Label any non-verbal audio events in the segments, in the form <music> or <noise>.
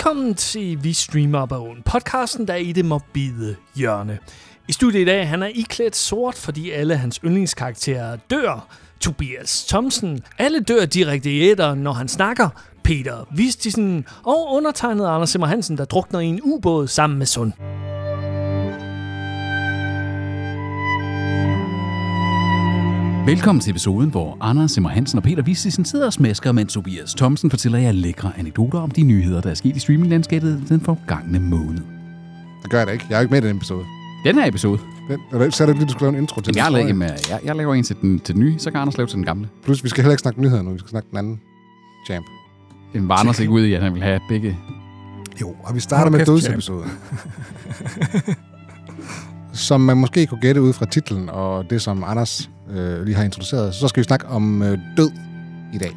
Velkommen til Vi Streamer Bogen, podcasten, der er i det morbide hjørne. I studiet i dag, han er iklædt sort, fordi alle hans yndlingskarakterer dør. Tobias Thomsen, alle dør direkte i æder, når han snakker. Peter Vistisen og undertegnet Anders Simmer Hansen, der drukner i en ubåd sammen med Sund. Velkommen til episoden, hvor Anders Simmer Hansen og Peter Vistisen sidder og smasker, mens Tobias Thomsen fortæller jer lækre anekdoter om de nyheder, der er sket i streaminglandskabet den forgangne måned. Det gør jeg da ikke. Jeg er ikke med i den episode. Den her episode, Den, eller, så er det lige, du skal lave en intro til jeg, den. laver, med, jeg, jeg laver en til den, til den nye, så kan Anders lave til den gamle. Plus, vi skal heller ikke snakke nyheder nu. Vi skal snakke den anden champ. Den var Anders ikke ude i, at han vil have begge. Jo, og vi starter med dødsepisoden. <laughs> som man måske kunne gætte ud fra titlen og det, som Anders øh, lige har introduceret, så skal vi snakke om øh, død i dag.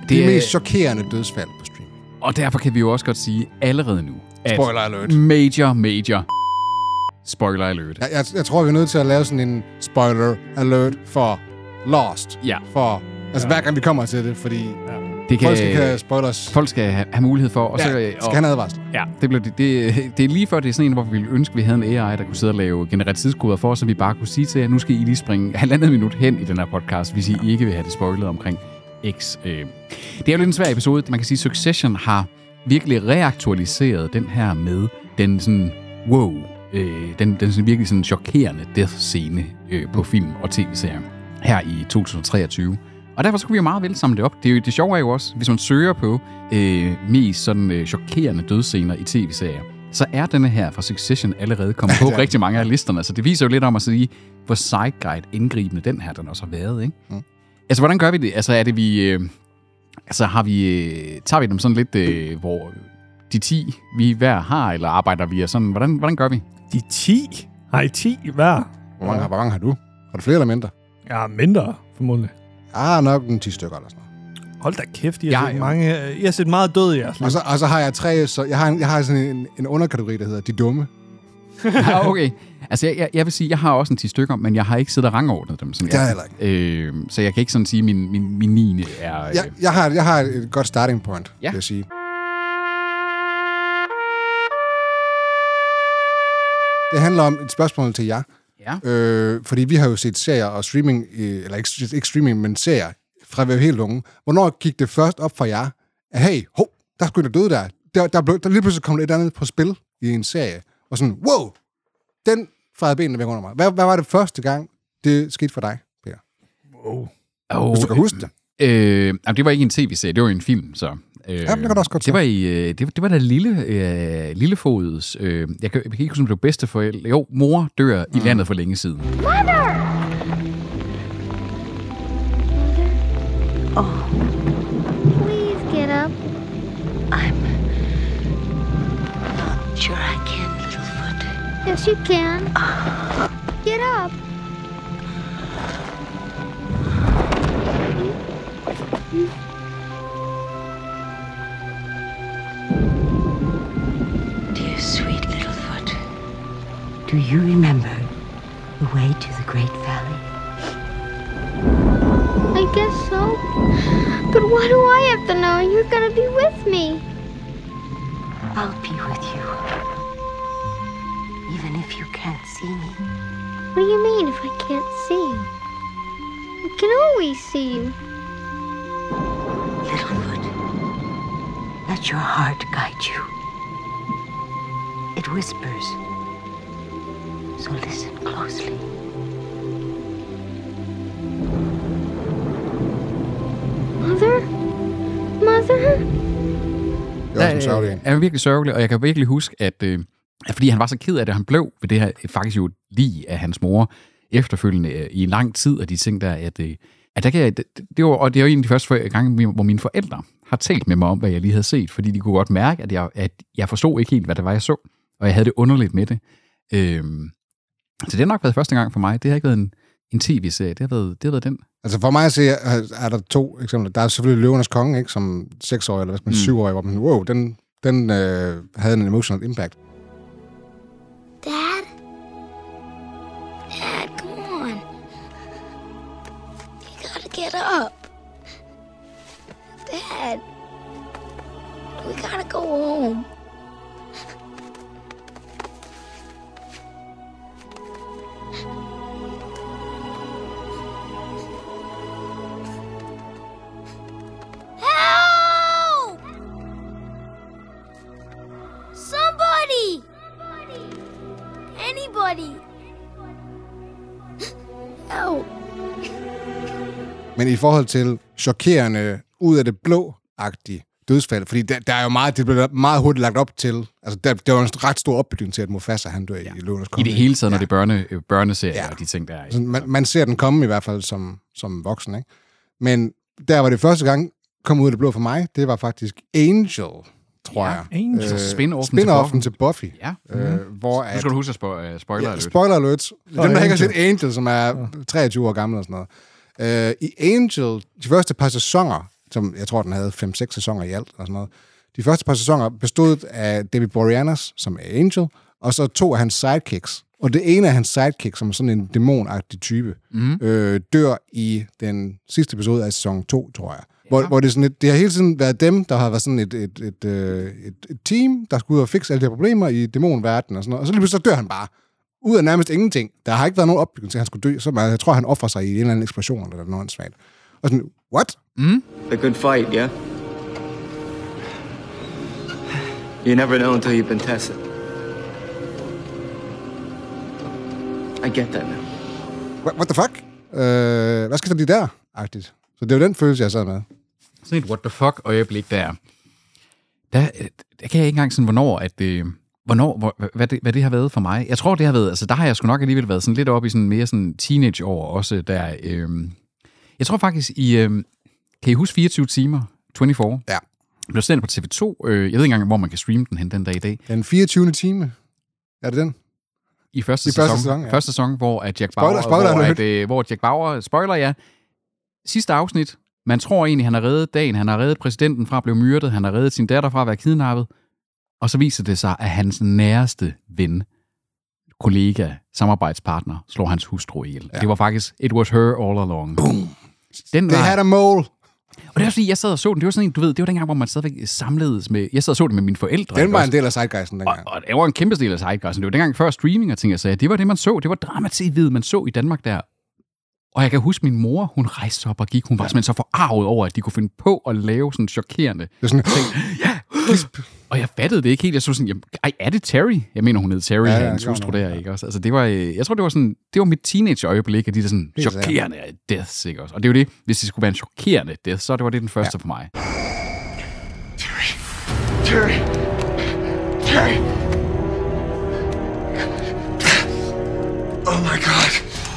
Det, det er- mest chokerende dødsfald på stream. Og derfor kan vi jo også godt sige allerede nu, at Spoiler alert. major, major spoiler alert. Jeg, jeg, jeg tror, vi er nødt til at lave sådan en spoiler alert for Lost. Ja. For, altså hver gang vi kommer til det, fordi Det kan, folk skal kan spoil os. folk skal have, have mulighed for. Og så, ja, og, skal han advarsel. Ja, det, blev, det, det, det er lige før, det er sådan en, hvor vi ville ønske, at vi havde en AI, der kunne sidde og lave generere tidskoder for, så vi bare kunne sige til jer, nu skal I lige springe halvandet minut hen i den her podcast, hvis I ikke vil have det spoilet omkring X. Øh. Det er jo lidt en svær episode. Man kan sige, at Succession har virkelig reaktualiseret den her med den sådan, wow, øh, den, den sådan virkelig sådan chokerende death-scene øh, på film og tv-serier her i 2023. Og derfor så kunne vi jo meget vel samle det op. Det, er jo, det sjove er jo også, hvis man søger på øh, mest sådan øh, chokerende dødsscener i tv-serier, så er denne her fra Succession allerede kommet <laughs> på rigtig mange af listerne. Så det viser jo lidt om at sige, hvor sideguide indgribende den her den også har været. Ikke? Mm. Altså, hvordan gør vi det? Altså, er det vi... Øh, altså, har vi, øh, tager vi dem sådan lidt, øh, hvor de 10 vi hver har, eller arbejder vi sådan? Hvordan, hvordan gør vi? De 10? Har I 10 hver? Hvor mange, hvor mange har du? Har du flere eller mindre? Ja, mindre, formodentlig. Ah, nok en 10 stykker eller sådan noget. Hold da kæft, I Ja, har, set ja. mange, I har set meget død i jeres liv. Og så, og så har jeg tre, så jeg har, en, jeg har sådan en, en underkategori, der hedder De Dumme. <laughs> ja, okay. Altså, jeg, jeg, jeg vil sige, jeg har også en 10 stykker, men jeg har ikke siddet og rangordnet dem. Sådan, Det jeg heller ikke. Øh, så jeg kan ikke sådan sige, at min, min, min 9. er... Øh, Jeg, jeg, har, jeg har et godt starting point, Ja. vil jeg sige. Det handler om et spørgsmål til jer. Ja. Øh, fordi vi har jo set serier og streaming, øh, eller ikke, ikke streaming, men serier, fra vi var helt unge. Hvornår gik det først op for jer, at hey, hov, der skulle der døde der. Der, der, blev, der lige pludselig kom et eller andet på spil i en serie. Og sådan, wow, den fejrede benene væk under mig. Hvad, hvad var det første gang, det skete for dig, Peter? Wow. Oh, Hvis du kan huske det. Øh, jamen, det var ikke en tv-serie, det var en film, så... Øh, Ja, men det kan også godt det var, i, øh, det, var- det var da lille, øh, Lillefods... Øh, jeg, kan, jeg kan ikke huske, om det var bedsteforældre. Jo, mor dør mm. i landet for længe siden. Please get up. I'm not sure I can, Littlefoot. Yes, you can. Get up. Dear sweet Littlefoot, do you remember the way to the Great Valley? I guess so. But why do I have to know you're gonna be with me? I'll be with you, even if you can't see me. What do you mean if I can't see you? I can always see you. Littlefoot, let your heart guide you. Whispers, so listen closely. Mother? Mother? Det er også en sørgelig en. er virkelig sørgelig, og jeg kan virkelig huske, at øh, at fordi han var så ked af det, han blev ved det her øh, faktisk jo lige af hans mor efterfølgende øh, i lang tid af de ting der, at, øh, at der kan jeg, det, det var, og det er jo en af de første gange, hvor mine forældre har talt med mig om, hvad jeg lige havde set, fordi de kunne godt mærke, at jeg, at jeg forstod ikke helt, hvad det var, jeg så, og jeg havde det underligt med det. Øhm, så det har nok været første gang for mig. Det har ikke været en, en tv-serie, det har været, det har været den. Altså for mig at se, er er der to eksempler. Der er selvfølgelig Løvernes Konge, ikke, som seksårig eller hvad man, Mm. syvårig, hvor man, wow, den, den øh, havde en emotional impact. Dad? Dad, come on. You gotta get up. Dad. We gotta go home. Help! Somebody! Anybody! Help! Men i forhold til chokerende, ud af det blå-agtige, dødsfald, fordi der, der er jo meget, det bliver meget hurtigt lagt op til, altså der, der var en ret stor opbygning til, at Mufasa han dør ja. i Løvernes I Konge. det hele taget, når det er børne, øh, børneserier Ja. og de ting, der er. i. Man, man ser den komme i hvert fald som, som voksen, ikke? Men der var det første gang kom ud af det blå for mig, det var faktisk Angel, tror Ja, jeg. Angel. Så spin-offen til spin-offen til Buffy. Ja. Øh, hvor Nu at, skal du huske at spo- uh, spoiler ja, alert. spoiler alert. Dem, der ikke har Angel. set Angel, som er 23 år gammel og sådan noget. Øh, I Angel, de første par sæsoner, som jeg tror, den havde 5-6 sæsoner i alt og sådan noget, de første par sæsoner bestod af David Boreanaz, som er Angel, og så to af hans sidekicks. Og det ene af hans sidekicks, som er sådan en dæmonagtig type, mm. øh, dør i den sidste episode af sæson 2, tror jeg. Hvor, hvor det, sådan et, det har hele tiden været dem, der har været sådan et, et, et, øh, et, et team, der skulle ud og fikse alle de her problemer i dæmonverdenen og sådan noget. Og så lige pludselig så dør han bare. Ud af nærmest ingenting. Der har ikke været nogen opbygning til, at han skulle dø. Så jeg tror, han offrer sig i en eller anden eksplosion eller noget svagt. Og sådan, what? A good fight, yeah? You never know until you've been tested. I get that now. What, what the fuck? Øh, hvad skal der blive der? Agtigt. Så det er jo den følelse, jeg sad med. Sådan et what the fuck øjeblik der. Der, øh, der kan jeg ikke engang sådan, hvornår, at det, hvornår, hvor, hvad, det, hvad det har været for mig. Jeg tror, det har været, altså der har jeg sgu nok alligevel været sådan lidt oppe i sådan mere sådan teenageår også, der, øhm, jeg tror faktisk i, øhm, kan I huske 24 timer? 24? Ja. Det blev sendt på TV2. Øh, jeg ved ikke engang, hvor man kan streame den hen den dag i dag. Den 24. time. Er det den? I første, I sæson, første sæson, ja. første sæson, hvor at Jack Spoiler, Bauer, spoiler hvor, alert. at, øh, hvor Jack Bauer, spoiler ja, sidste afsnit, man tror egentlig, han har reddet dagen, han har reddet præsidenten fra at blive myrdet, han har reddet sin datter fra at være kidnappet, og så viser det sig, at hans næreste ven, kollega, samarbejdspartner, slår hans hustru ihjel. Ja. Det var faktisk, it was her all along. Boom. Den Det var, had a mole. og det er også fordi, jeg sad og så den, det var sådan en, du ved, det var dengang, hvor man stadigvæk samledes med, jeg sad og så det med mine forældre. Den var også? en del af Zeitgeisten Og, dengang. og det var en kæmpe del af Zeitgeisten. Det var dengang før streaming og ting, jeg sagde. Det var det, man så. Det var drama-tv, man så i Danmark der. Og jeg kan huske, min mor, hun rejste op og gik. Hun var simpelthen så forarvet over, at de kunne finde på at lave sådan chokerende. Det er sådan, <gasps> Og jeg fattede det ikke helt. Jeg så sådan, jamen, ej, er det Terry? Jeg mener, hun hed Terry, Ja, ja, hans hustru der, ikke også? Altså, det var, øh, jeg tror, det var sådan, det var mit teenage-øjeblik, af de der sådan chokerende deaths, ikke også? Og det er jo det, hvis det skulle være en chokerende death, så det var det den første ja. for mig. Terry! Terry! Oh my god!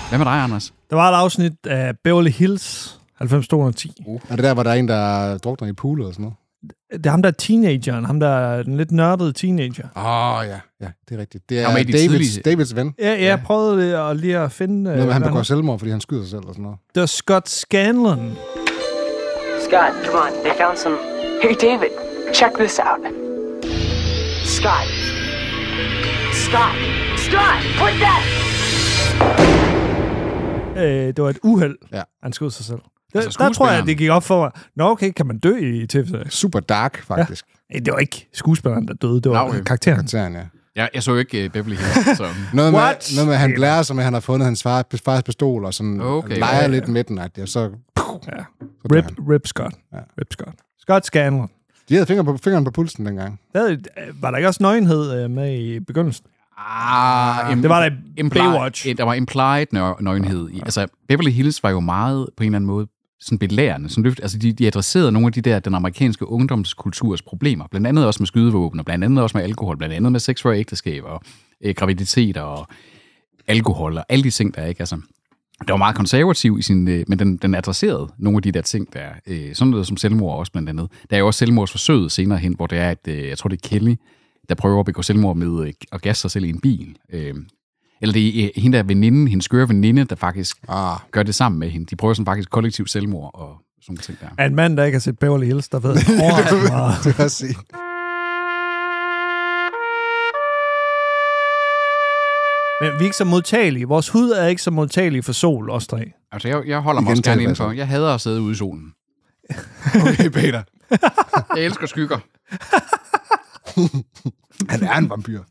Hvad med dig, Anders? Der var et afsnit af Beverly Hills 90210. er det der, hvor der er en, der drukner i poolet og sådan noget? Det er ham, der er teenageren. Ham, der er den lidt nørdede teenager. Åh, oh, ja. Ja, det er rigtigt. Det er de Davids, tidlige- Davids ven. Ja, jeg prøvede det og lige at finde... Noget med, øh, han begår han- selvmord, fordi han skyder sig selv og sådan noget. Det var Scott Scanlon. Scott, come on. They found some. Hey, David, check this out. Scott. Scott. Scott, put that. Øh, det var et uheld. Ja. Han skød sig selv. Altså, der tror jeg, det gik op for mig. Nå, okay, kan man dø i tv Super dark, faktisk. ja. Det var ikke skuespilleren, der døde. Det var Nå, karakteren. Karakteren, ja. Jeg, jeg så jo ikke uh, Beverly Hills, så... <laughs> Noget med, What? noget med, at han lærer sig med, at han har fundet hans far, fars pistol, og sådan Okay, leger ja, lidt med den, at og så... Ja. så Rip. Rip Scott. Ja. Rip Scott. Scott Scanlon. De havde fingeren på, fingeren på pulsen dengang. Havde- var der ikke også nøgenhed øh, med i begyndelsen? Ah, im- Det var der i Baywatch. Der var implied nø- nøgenhed i. Altså, Beverly Hills var jo meget, på en eller anden måde, sådan belærende. Sådan løft, altså, de, de adresserede nogle af de der, den amerikanske ungdomskulturs problemer. Blandt andet også med skydevåben, og blandt andet også med alkohol, blandt andet med sex før ægteskab, og øh, graviditet, og alkohol, og alle de ting, der er, ikke? Altså, det var meget konservativ i sin, øh, men den, den adresserede nogle af de der ting, der øh, sådan noget som selvmord også blandt andet. Der er jo også selvmordsforsøget senere hen, hvor det er, at øh, jeg tror, det er Kelly, der prøver at begå selvmord med øh, at gasse sig selv i en bil. Øh, eller det er øh, hende der veninde, hendes skøre veninde, der faktisk Ah, gør det sammen med hende. De prøver sådan faktisk kollektiv selvmord og sådan ting der. En mand, der ikke har set Beverly Hills, der ved <laughs> overraskende meget. det vil jeg sige. Men vi er ikke så modtagelige. Vores hud er ikke så modtagelig for sol, os tre. Altså, jeg, jeg holder mig også gerne indenfor. Jeg hader at sidde ude i solen. <laughs> Okay, Peter. Jeg elsker skygger. <laughs> Han er en vampyr.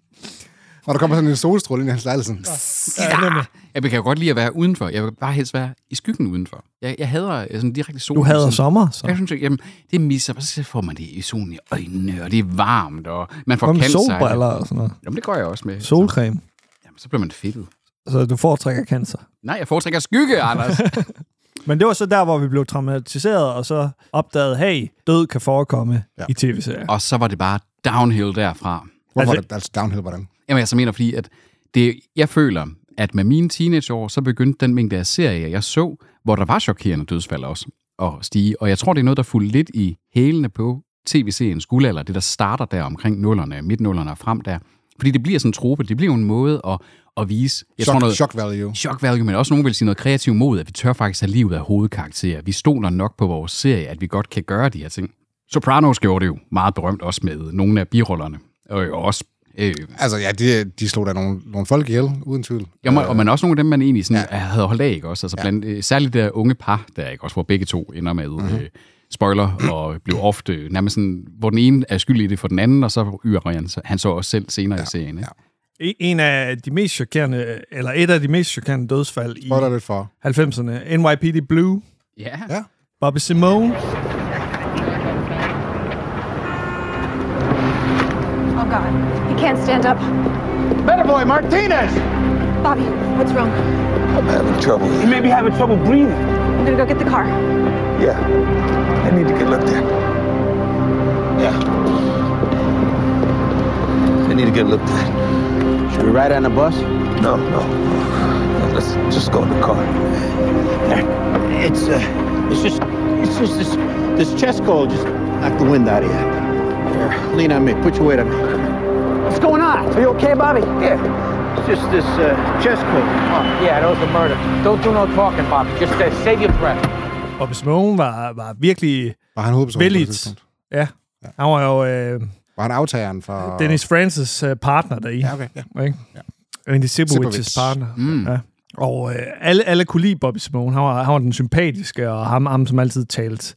Og der kommer sådan en solstråle ind i hans lejlighed. Sådan. Ja. Jeg kan jo godt lide at være udenfor. Jeg vil bare helst være i skyggen udenfor. Jeg, jeg hader øh, sådan direkte sol. Du hader sådan, sommer, så. Jeg synes, at, jamen, det misser, så får man det i solen i øjnene, og det er varmt, og man får cancer. solbriller og sådan noget? Jamen, det gør jeg også med. Solcreme. Så, jamen, så bliver man fedtet. Så du foretrækker cancer. Nej, jeg foretrækker skygge, Anders. <laughs> Men det var så der, hvor vi blev traumatiseret, og så opdagede, hey, død kan forekomme ja. I tv-serier. Og så var det bare downhill derfra. Hvorfor Altså- altså, det altså downhill, hvordan? Jamen, jeg så mener, fordi at det, jeg føler, at med mine teenageår, så begyndte den mængde af serier, jeg så, hvor der var chokerende dødsfald også, at stige. Og jeg tror, det er noget, der fulgte lidt i hælene på tv-seriens guldalder, det der starter der omkring nullerne, midt nullerne og frem der. Fordi det bliver sådan en trope, det bliver en måde at, at vise... Jeg Shock, tror noget, shock value. shock value, men også nogen vil sige noget kreativt mod, at vi tør faktisk have livet af hovedkarakterer. Vi stoler nok på vores serie, at vi godt kan gøre de her ting. Sopranos gjorde det jo meget berømt også med nogle af birollerne. Og også øh, Altså, ja, de, de slog der nogle, nogle folk ihjel, uden tvivl. Ja, og man også nogle af dem, man egentlig sådan, ja. havde holdt af, ikke også? Altså blandt, øh, særligt det der unge par, der ikke også, hvor begge to ender med mm-hmm. øh, spoiler, og blev ofte øh, nærmest sådan, hvor den ene er skyldig i det for den anden, og så yrer han, så- han så også selv senere ja. i serien. Ikke? ja. E- En af de mest chokerende, eller et af de mest chokerende dødsfald i Spoiler lidt for. 90'erne, NYPD Blue, Ja. Ja. Bobby Simone, God. He can't stand up. Better boy, Martinez! Bobby, what's wrong? I'm having trouble. You may be having trouble breathing. I'm gonna go get the car. Yeah. I need to get looked at. Yeah. I need to get looked at. Should we ride on the bus? No, no. Let's just go in the car. It's uh, it's just it's just this this chest cold just knocked the wind out of you. Here, lean on me. Put your weight on me. What's going on? Are you okay, Bobby? Yeah, it's just this uh, chest cold. Oh, yeah, that was a murder. Don't do no talking, Bobby. Just uh, save your breath. Bobby Simone var, var virkelig Var han vældigt. tidspunkt? Ja. Han var jo øh, Var han aftageren for... Dennis Francis øh, partner deri. Ja, okay. Ja. Ikke? Andy Sibowicz' partner. Mm. Ja. Og øh, alle, alle kunne lide Bobby Simone. Han var, han var den sympatiske, og ham, ham som altid talte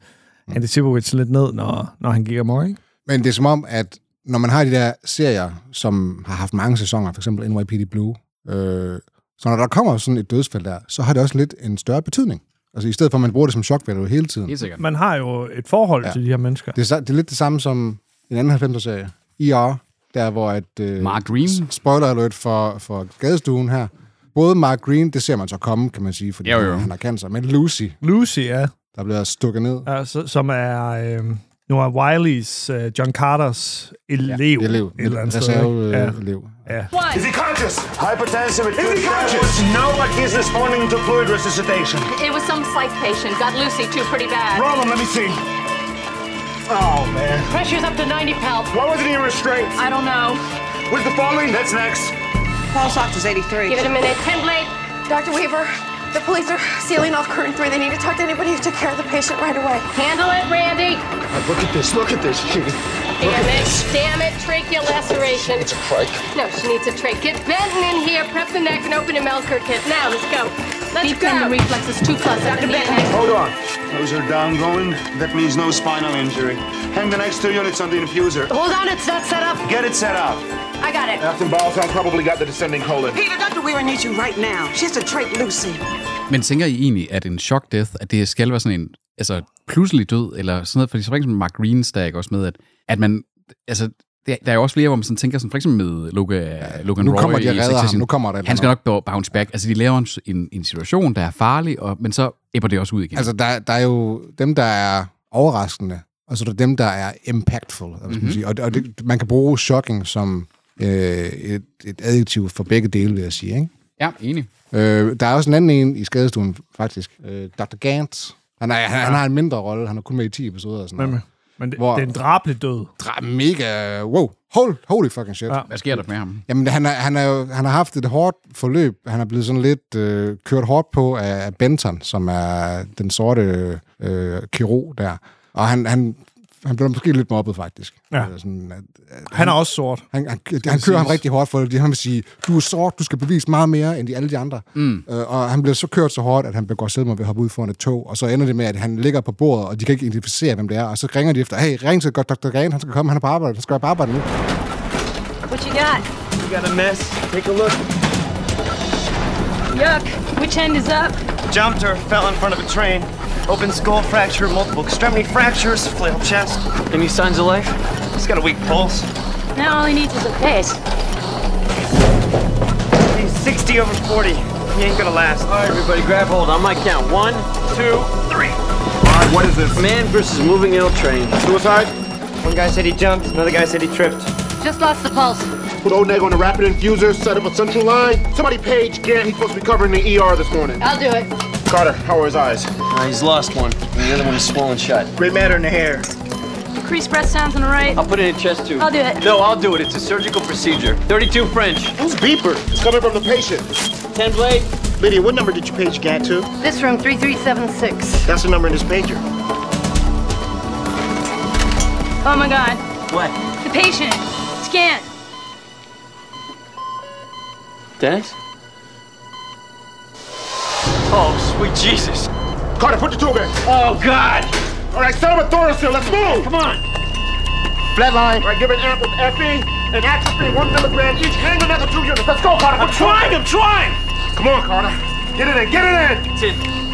Andy Sibowicz lidt ned, når, når han gik amok. Ikke? Men det er som om, at når man har de der serier, som har haft mange sæsoner, for eksempel NYPD Blue, øh, så når der kommer sådan et dødsfald der, så har det også lidt en større betydning. Altså i stedet for, at man bruger det som shock value hele tiden. Helt sikkert. Man har jo et forhold ja. Til de her mennesker. Det er, det er lidt det samme som en anden 90'er-serie, ER, der hvor at... Øh, Mark Green. Spoiler alert for, for gadestuen her. Både Mark Green, det ser man så komme, kan man sige, fordi Jo, jo. han har cancer, men Lucy, Lucy, ja, der bliver stukket ned. ja så, som er øh, Noah Wileys, øh, John Carters elev. Er elev, et eller andet sted. ikke? Øh, ja. reserve-elev. Ja. Is he conscious? Hypertensive. Is he conscious? No, but he's responding to fluid resuscitation. It was some psych patient. Got Lucy too pretty bad. Roll him. Let me see. Oh man. Pressure's up to 90 palp. Why wasn't he in restraints? I don't know. Where's the falling? That's next. Pulse ox is 83. Give it a minute. 10 blade. Dr. Weaver, the police are sealing off current three. They need to talk to anybody who took care of the patient right away. Handle it, Randy. Look at this. Look at this. She- Damn it. Damn it. Tracheal laceration. It's a crike. No, she needs a trach. Get Benton in here. Prep the neck and open a Melker kit. Now, let's go. Let's Deep go. tendon reflexes 2 plus. Dr. Benton. Hold on. Those are down going. That means no spinal injury. Hang the next two units on the infuser. Hold on, it's not set up. Get it set up. I got it. Afton Balsam probably got the descending colon. Peter, Dr. Weaver needs you right now. She has to trach Lucy. Men tænker I egentlig, at en shock death, at det skal være sådan en altså, pludselig død, eller sådan noget, fordi så for eksempel Mark Greens, der er ikke også med, at, at man, altså, der, er jo også flere, hvor man sådan tænker, sådan, for eksempel med Logan, ja, Logan nu Roy kommer de i ham. Nu kommer der Han skal nok bounce back. Altså, de laver en, en, en situation, der er farlig, og, men så æbber det også ud igen. Altså, der, der er jo dem, der er overraskende, og så er der dem, der er impactful. Mm-hmm. Mhm. Sige. Og, og det, man kan bruge shocking som øh, et, et adjektiv for begge dele, vil jeg sige. Ikke? ja, enig. Øh, der er også en anden en i skadestuen, faktisk. Øh, Dr. Gantz. Han, er, han, han har en mindre rolle. Han er kun med i 10 episoder. Og sådan Men, noget. men det, Hvor- det er en drabelig død. Dra- mega... Wow. Hold, holy fucking shit. Ja. Ja. Hvad sker der med ham? Jamen, han, er, han, er han har haft et hårdt forløb. Han er blevet sådan lidt øh, kørt hårdt på af, af Benton, som er den sorte øh, kirurg der. Og han, han, han blev måske lidt mobbet, faktisk. Ja. Øh, Sådan, at, at, Han er også sort. han, han, han kører ham rigtig hårdt for det. Han vil sige, du er sort, du skal bevise meget mere end de, alle de andre. Mm. Øh, og han bliver så kørt så hårdt, at han begår selvmord ved at hoppe ud foran et tog. Og så ender det med, at han ligger på bordet, og de kan ikke identificere, hvem det er. Og så ringer de efter, hey, ring til Dr. Gane, han skal komme, han er på arbejde, han skal være på arbejde nu. What you got? We got a mess. Take a look. Yuck. Which end is up? Jumped her, fell in front of a train. Open skull fracture, multiple extremity fractures, flail chest. Any signs of life? He's got a weak pulse. Now all he needs is a pace. He's 60 over 40. He ain't gonna last. All right, everybody, grab hold. On my count. One, two, three. All right, what is this? Man versus moving ill train. Suicide? One guy said he jumped. Another guy said he tripped. Just lost the pulse. Put old Neg on the rapid infuser, set up a central line. Somebody page Gant. He's supposed to be covering the ER this morning. I'll do it. Carter, how are his eyes? Uh, he's lost one, and the other one is swollen shut. Great matter in the hair. Decreased breath sounds on the right. I'll put it in chest tube. I'll do it. No, I'll do it. It's a surgical procedure. 32 French. Who's beeper? It's coming from the patient. 10 blade. Lydia, what number did you page Gant to? This room, 3376. That's the number in his pager. Oh my god. What? The patient. Scan. Dennis? Oh, sweet Jesus. Carter, put the tube in. Oh, God. All right, set up a thoracill. Let's move. Come on. Flatline. All right, give an amp with Effie and atropine, one milligram each. Hang another two units. Let's go, Carter. I'm trying, I'm trying. Come on, Carter. Get it in, get it in. It's in.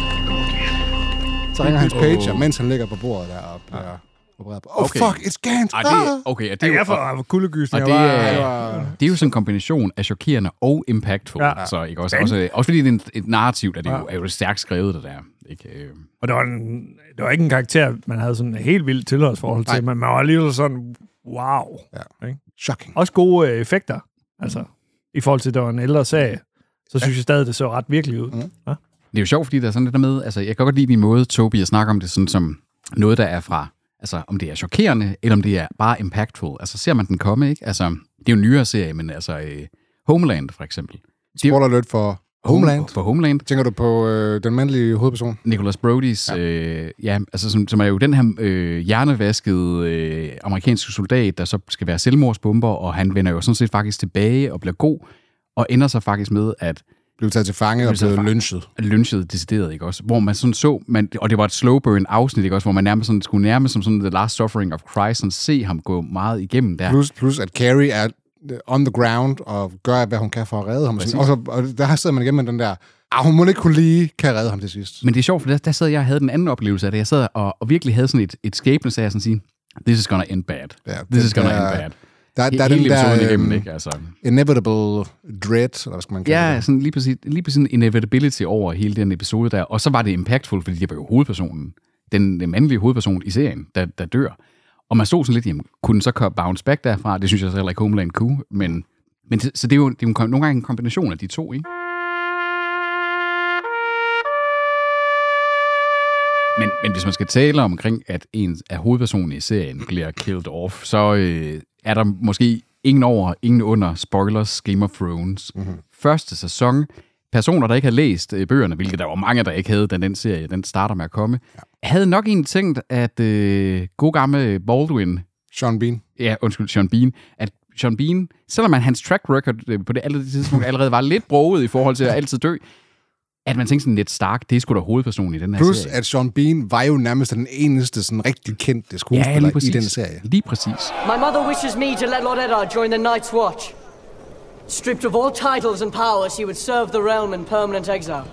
Så ringer hans oh. pager, mens han ligger på bordet der og bliver opereret på. Oh, Okay. fuck, it's Gant! Og det, okay, og det er jo, Jeg får kuldegysning. og det, er, det er jo sådan en kombination af chokerende og impactful. Ja. Ja. Så, ikke? Også, også, også fordi det er en, et narrativ, der det Ja. jo, er jo stærkt skrevet, det der. Ikke? Øh, Og det var, en, det var ikke en karakter, man havde sådan et helt vildt tilhørsforhold til, men man var alligevel sådan, wow. Ja. Ikke? Shocking. Også gode øh, effekter. Altså, i forhold til, at det var en ældre sag, så synes jeg stadig, det så ret virkelig ud. Mm. Ja? Det er jo sjovt, fordi der er sådan lidt der med, altså jeg kan godt lide din måde, Tobi, at snakke om det sådan som noget, der er fra, altså om det er chokerende, eller om det er bare impactful. Altså ser man den komme, ikke? Altså, det er jo en nyere serie, men altså øh, Homeland for eksempel. Er Spoiler alert for Homeland. For Homeland. Tænker du på øh, den mandlige hovedperson? Nicholas Brody's, ja, øh, ja altså som, som er jo den her øh, hjernevaskede øh, amerikanske soldat, der så skal være selvmordsbomber, og han vender jo sådan set faktisk tilbage og bliver god, og ender så faktisk med at Blev taget til fange og Blev lynchet. lynchet decideret, ikke også? Hvor man sådan så, man, og det var et slow burn afsnit, ikke også? Hvor man nærmest sådan, skulle nærmest som sådan The Last Suffering of Christ, sådan se ham gå meget igennem der. Plus, plus at Carrie er øh, on the ground og gør, hvad hun kan for at redde ham. Og, sådan. og, så, og der sidder man igennem med den der, ah, hun må ikke kunne lige, kan redde ham til sidst. Men det er sjovt, for der, der sad jeg og havde den anden oplevelse af det. Jeg sad og, og virkelig havde sådan et, et skæbne, jeg sådan sige, this is gonna end bad. Ja, this is gonna end bad. Der, der er den der igennem, øhm, ikke? Altså. inevitable dread, eller hvad skal man kalde Ja, det? sådan lige præcis, lige præcis en inevitability over hele den episode der. Og så var det impactful, fordi det var jo hovedpersonen, den, den mandlige hovedperson i serien, der, der dør. Og man stod sådan lidt, jamen, kunne den så bounce back derfra? Det synes jeg så heller ikke Homeland kunne, men, men så det er jo, det er jo nogle gange en kombination af de to, ikke? Men, men hvis man skal tale omkring, at en af hovedpersonerne i serien bliver killed off, så øh, er der måske ingen over, ingen under spoilers Game of Thrones. Mm-hmm. Første sæson, personer, der ikke har læst øh, bøgerne, hvilket der var mange, der ikke havde, da den serie den starter med at komme, ja. havde nok egentlig tænkt, at øh, god gamle Baldwin, Sean Bean. ja, undskyld, Sean Bean, at Sean Bean, selvom man, hans track record øh, på det allerede tidspunkt allerede var lidt broget i forhold til at altid dø, at man tænkte sådan lidt Stark, det er sgu da hovedpersonen i den her Plus, serie. at Sean Bean var jo nærmest den eneste sådan rigtig kendte skuespiller lige i den serie. Lige præcis. My mother wishes me to let Lord Eddard join the Night's Watch. Stripped of all titles and powers, he would serve the realm in permanent exile.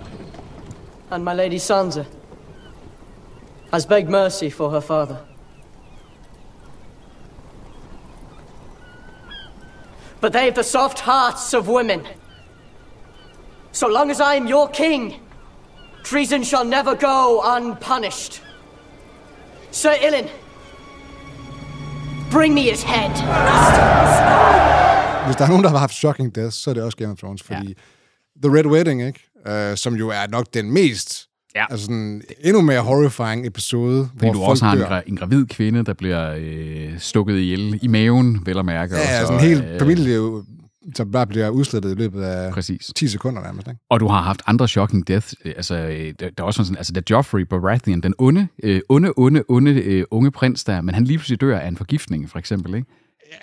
And my lady Sansa has begged mercy for her father. But they have the soft hearts of women. So long as I am your king, treason shall never go unpunished. Sir Ilyn, bring me his head. Hvis der er nogen, der har haft shocking death, så er det også Game of Thrones, fordi ja. The Red Wedding, ikke? Uh, som jo er nok den mest, ja. altså sådan, endnu mere horrifying episode, Fordi hvor du folk også har en, gra- en gravid kvinde, der bliver øh, stukket ihjel i maven, vel at mærke. Ja, og ja, så, sådan en hel øh, familie, som bare bliver udslettet i løbet af Præcis. 10 sekunder nærmest. Ikke? Og du har haft andre shocking death. øh, Altså, øh, der, der er også sådan, altså, da Joffrey Baratheon, den onde, øh, onde, onde, onde øh, unge prins der, men han lige pludselig dør af en forgiftning, for eksempel, ikke?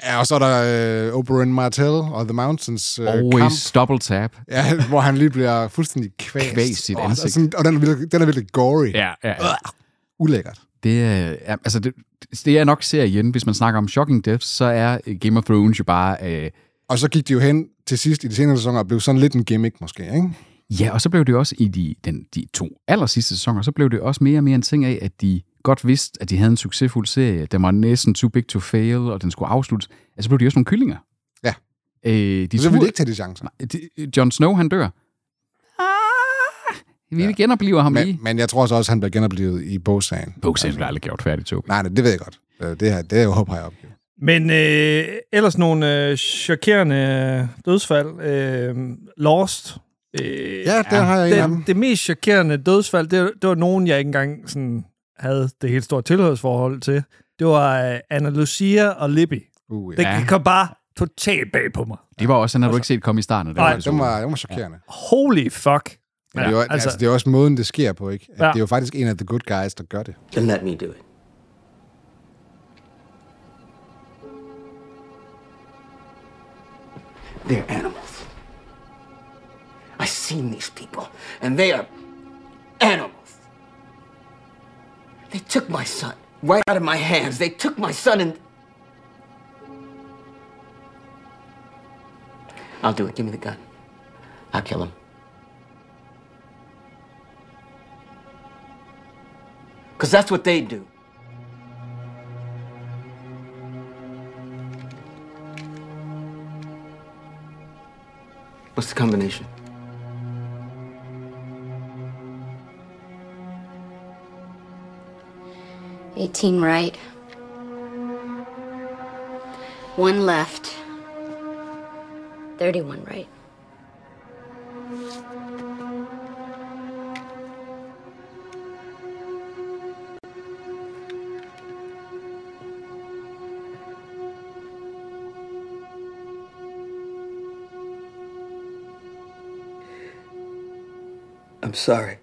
Ja, og så er der øh, Oberyn Martell og The Mountains øh, kamp. Always double tap. Ja, hvor han lige bliver fuldstændig kvæst. Kvæst sit ansigt. Og, sådan, og den, er virkelig, den er virkelig gory. Ja, ja, ja. Ulækkert. Det er, ja, altså det, det er nok serien, hvis man snakker om shocking deaths, så er øh, Game of Thrones jo bare... Øh, Og så gik de jo hen til sidst i de senere sæsoner og blev sådan lidt en gimmick måske, ikke? Ja, og så blev det også i de, den, de to aller sidste sæsoner, så blev det også mere og mere en ting af, at de godt vidste, at de havde en succesfuld serie. Den var næsten too big to fail, og den skulle afsluttes. Altså, så blev de også nogle kyllinger. Ja. Øh, de så ville de ikke tage de chancer. Nej, de, Jon Snow, han dør. Vi ja. genoplever ham men, lige. Men jeg tror så også, at han bliver genoplevet i bogsagen. Bogsagen bliver aldrig gjort færdig, Tobi. Nej, nej, det ved jeg godt. Øh, Det, her, det er jo håber jeg opgivet. Men øh, ellers nogle øh, chokerende dødsfald. Øh, Lost. Øh, Ja, der har jeg en af dem. det, det mest chokerende dødsfald, det, det var nogen, jeg ikke engang sådan, havde det helt store tilhørsforhold til. Det var øh, Anna Lucia og Libby. Uh, Det Ja. kom bare totalt bag på mig. Det var også, den har du ikke set komme i starten. den Nej. Den var, den var chokerende. Holy fuck. Ja, det, er jo, altså, altså, det er også måden, det sker på, ikke? At Ja. Det er jo faktisk en af the good guys, der gør det. Then let me do it. They're animals. I've seen these people, and they are animals. They took my son right out of my hands. They took my son and. I'll do it. Give me the gun. I'll kill him. Because that's what they do. What's the combination? Eighteen right. One left. Thirty-one right. Sorry.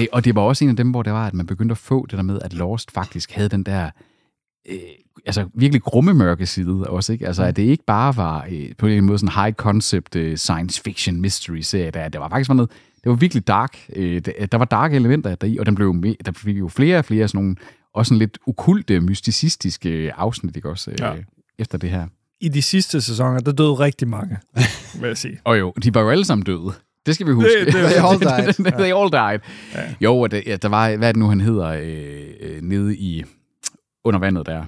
Det, og det var også en af dem, hvor det var, at man begyndte at få det der med, at Lost faktisk havde den der øh, altså virkelig grumme mørke side også, ikke? Altså, at det ikke bare var øh, på en måde sådan high concept øh, science fiction mystery serie, der, det var faktisk var noget, det var virkelig dark. Øh, der, der var dark elementer deri, og den blev med, der fik jo flere og flere sådan nogle, også sådan lidt okulte, mysticistiske afsnit, ikke også? Øh, Ja. Efter det her. I de sidste sæsoner, der døde rigtig mange, <laughs> vil jeg sige. Og jo, de var jo alle sammen døde. Det skal vi huske. Det- det- <laughs> They all died. They all died. Ja. Jo, og det, ja, der var, hvad er det nu, han hedder, øh, øh, nede i, under vandet der?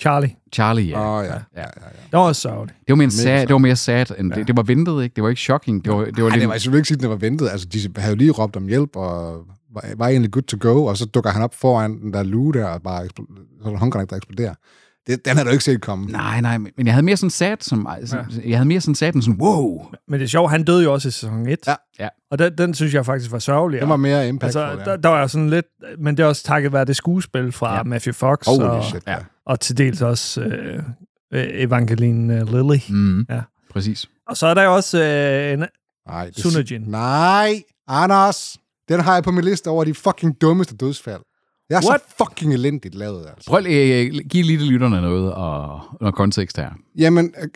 Charlie. Charlie, ja. Åh, ja. ja. Det var også sørgeligt. Det var mere sad, det var mere sad, end Ja. det, det var ventet, ikke? Det var ikke shocking. Det var, det var Ej, lidt, det var, jeg skulle ikke sige, at det var ventet. Altså, de havde jo lige råbt om hjælp, og var, var egentlig good to go, og så dukker han op foran den der luge der, og bare så er der håndgranat, der eksploderer. Det, den havde du ikke set komme. Nej, nej, men jeg havde mere sådan sad, som, ja. jeg havde mere sådan sad, sådan, wow. Men det er sjovt, han døde jo også i sæson 1. Ja. Ja. Og den, den synes jeg faktisk var sørgelig. Den var mere impactful, Altså, ja. der, der var sådan lidt... Men det er også takket være det skuespil fra Ja. Matthew Fox. Holy og, shit, ja. og til dels også øh, øh, Evangeline øh, Lilly. Mm, Ja. Præcis. Og så er der også øh, en... Nej, det- Sunajin. Nej, Anders. Den har jeg på min liste over de fucking dummeste dødsfald. Det er What? så fucking elendigt lavet, altså. Prøv lige at øh, give lige lytterne noget og noget kontekst her. Jamen, øh,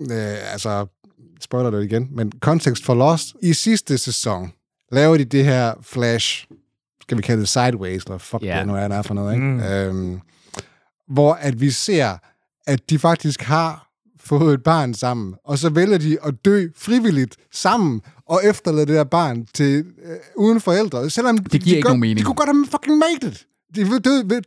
øh, altså, spoiler det igen, men kontekst for Lost. I sidste sæson laver de det her flash, skal vi kalde det sideways, eller fuck yeah. det nu er, der er for noget, ikke? Mm. Øhm, hvor at vi ser, at de faktisk har fået et barn sammen, og så vælger de at dø frivilligt sammen, og efterlade det der barn til øh, uden forældre. Selvom det giver de ikke godt, nogen mening. De kunne godt have fucking made it. De, var døde, de,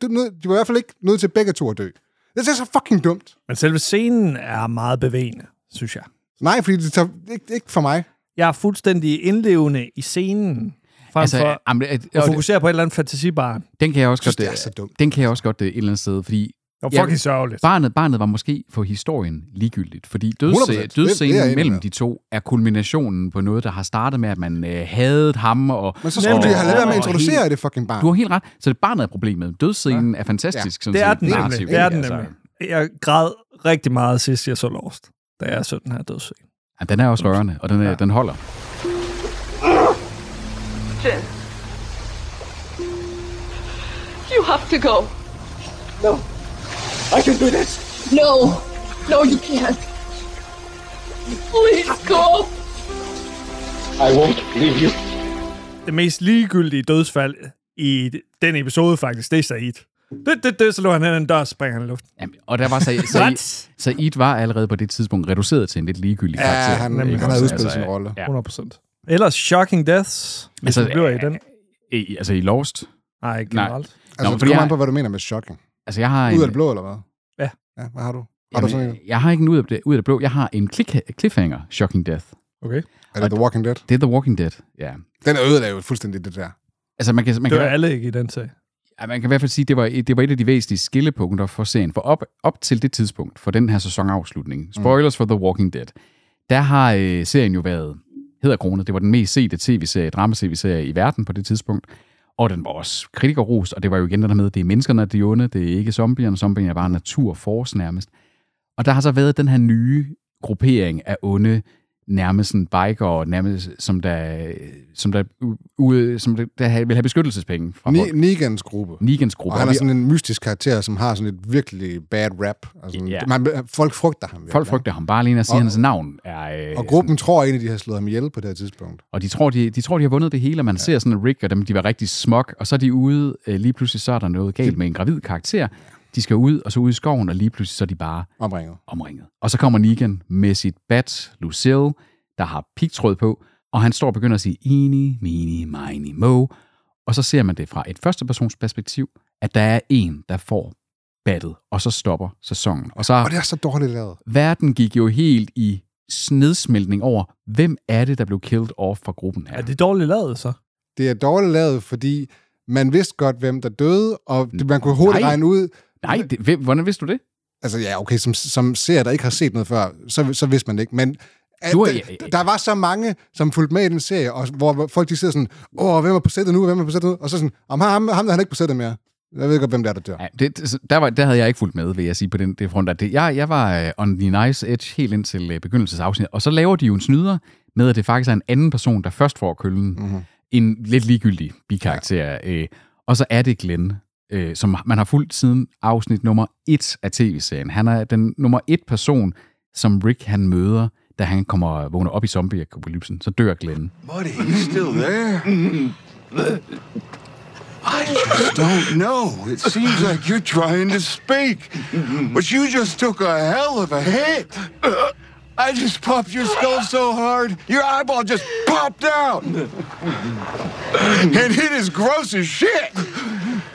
de var i hvert fald ikke nødt til begge to at dø. Det er så fucking dumt. Men selve scenen er meget bevægende, synes jeg. Nej, fordi det tager ikke, ikke for mig. Jeg er fuldstændig indlevende i scenen, frem Altså, for jamen, det- at det- fokusere på et eller andet fantasibarn. Den kan jeg også synes, godt, det er så dumt. Den kan jeg også godt øh, et eller andet sted, fordi Det var fucking sørgeligt. Barnet, barnet var måske for historien ligegyldigt, fordi 100%. døds, Det- det jeg dødsscenen mellem med. de to er kulminationen på noget, der har startet med, at man øh, hadede ham. Og, Men så skulle de have lavet med at introducere helt- det fucking barn. Du har helt ret. Så det barnet er problemet. Dødsscenen ja. er fantastisk. Sådan Det er den. Det er den Altså, nemlig. Jeg græd rigtig meget sidst, jeg så Lost, da jeg så den her dødsscene. Ja, den er også rørende, og den, er, den holder. Jen. You have to go. No. I can do this. No. No, you can't. Please go. I won't leave you. Det mest ligegyldige dødsfald i den episode faktisk, det er Said. Det, det, det, så lå han hen en dør, og så springer han i luften. Jamen, og der var så, så, Said var allerede på det tidspunkt reduceret til en lidt ligegyldig Ja, karakter. han- Ikke han havde også? udspillet sin rolle. Ja. 100 procent. Ellers Shocking Deaths, hvis altså, Altså, bliver i den. I, altså i Lost? Nej, generelt. Altså, Nå, det kommer jeg- an på, hvad du mener med shocking. Altså, jeg har Ud en- af det blå, eller hvad? Ja. Ja, hvad har du? Har du Jamen, sådan en? Jeg har ikke en ud af det, ud af det blå. Jeg har en click, cliffhanger, Shocking Death. Okay. Er det The Walking Dead? Det er The Walking Dead, ja. Den er ødelagt jo fuldstændig, det der. Altså, man kan, man Det kan, er alle ikke i den sag. Ja, man kan i hvert fald sige, at det var, et- det var et af de væsentlige skillepunkter for serien. For op, op til det tidspunkt, for den her sæsonafslutning, spoilers for The Walking Dead, der har øh, serien jo været hedder kronet. Det var den mest sete tv-serie, drama-tv-serie i verden på det tidspunkt. Og den var også kritikerrost, og det var jo igen det der med, det er menneskerne, der er de onde, det er ikke zombierne. Zombierne er bare naturforce nærmest. Og der har så været den her nye gruppering af onde, nærmest sådan biker, nærmest som der, som der, ude, som der, der vil have beskyttelsespenge fra. Ni- Negans gruppe. Negans gruppe. Og han er sådan en mystisk karakter, som har sådan et virkelig bad rap. Altså, Ja. man, folk frygter ham. virkelig. Folk frygter ham. Bare alene at sige, Og- hans navn er... Øh, Og gruppen tror egentlig, de har slået ham ihjel på det her tidspunkt. Og de tror, de, de tror, de har vundet det hele, og man ja. ser sådan, at Rick og dem, de var rigtig smuk, og så er de ude, øh, lige pludselig så er der noget galt med en gravid karakter. De skal ud, og så ud i skoven, og lige pludselig så er de bare Omringet. omringet. Og så kommer Negan med sit bat, Lucille, der har pigtråd på, og han står og begynder at sige, eeny, meeny, miny, mo. Og så ser man det fra et førstepersons perspektiv, at der er en, der får battet, og så stopper sæsonen. Og så Og det er så dårligt lavet. verden gik jo helt i snedsmeltning over, hvem er det, der blev killed off fra gruppen her? Er det dårligt lavet, så? Det er dårligt lavet, fordi man vidste godt, hvem der døde, og man kunne hurtigt Nej. regne ud... Nej, det, hvem, hvordan vidste du det? Altså ja, okay, som, som ser, der ikke har set noget før, så, så vidste man ikke. Men at, Du er- der, der var så mange, som fulgte med i den serie, og hvor folk de sidder sådan, åh, hvem er på sættet nu, hvem er på sættet nu? Og så sådan, om ham, ham der er han ikke på sættet mere. Jeg ved godt, hvem der er, der dør. Ja, det, der, var, der havde jeg ikke fulgt med, vil jeg sige, på den det front. Det, jeg, jeg var uh, on the nice edge helt indtil uh, begyndelsesafsnit, og så laver de jo en snyder med, at det faktisk er en anden person, der først får køllen. Mm-hmm. En lidt ligegyldig bikarakter. Ja. Øh, og så er det Glenn, øh, som man har fulgt siden afsnit nummer 1 af tv-serien. Han er den nummer 1 person, som Rick han møder, da han kommer vågner op i zombie-apokalypsen. Så dør Glenn. Buddy, you still there? I just don't know. It seems like you're trying to speak, but you just took a hell of a hit. I just popped your skull so hard, your eyeball just popped out. And it is gross as shit.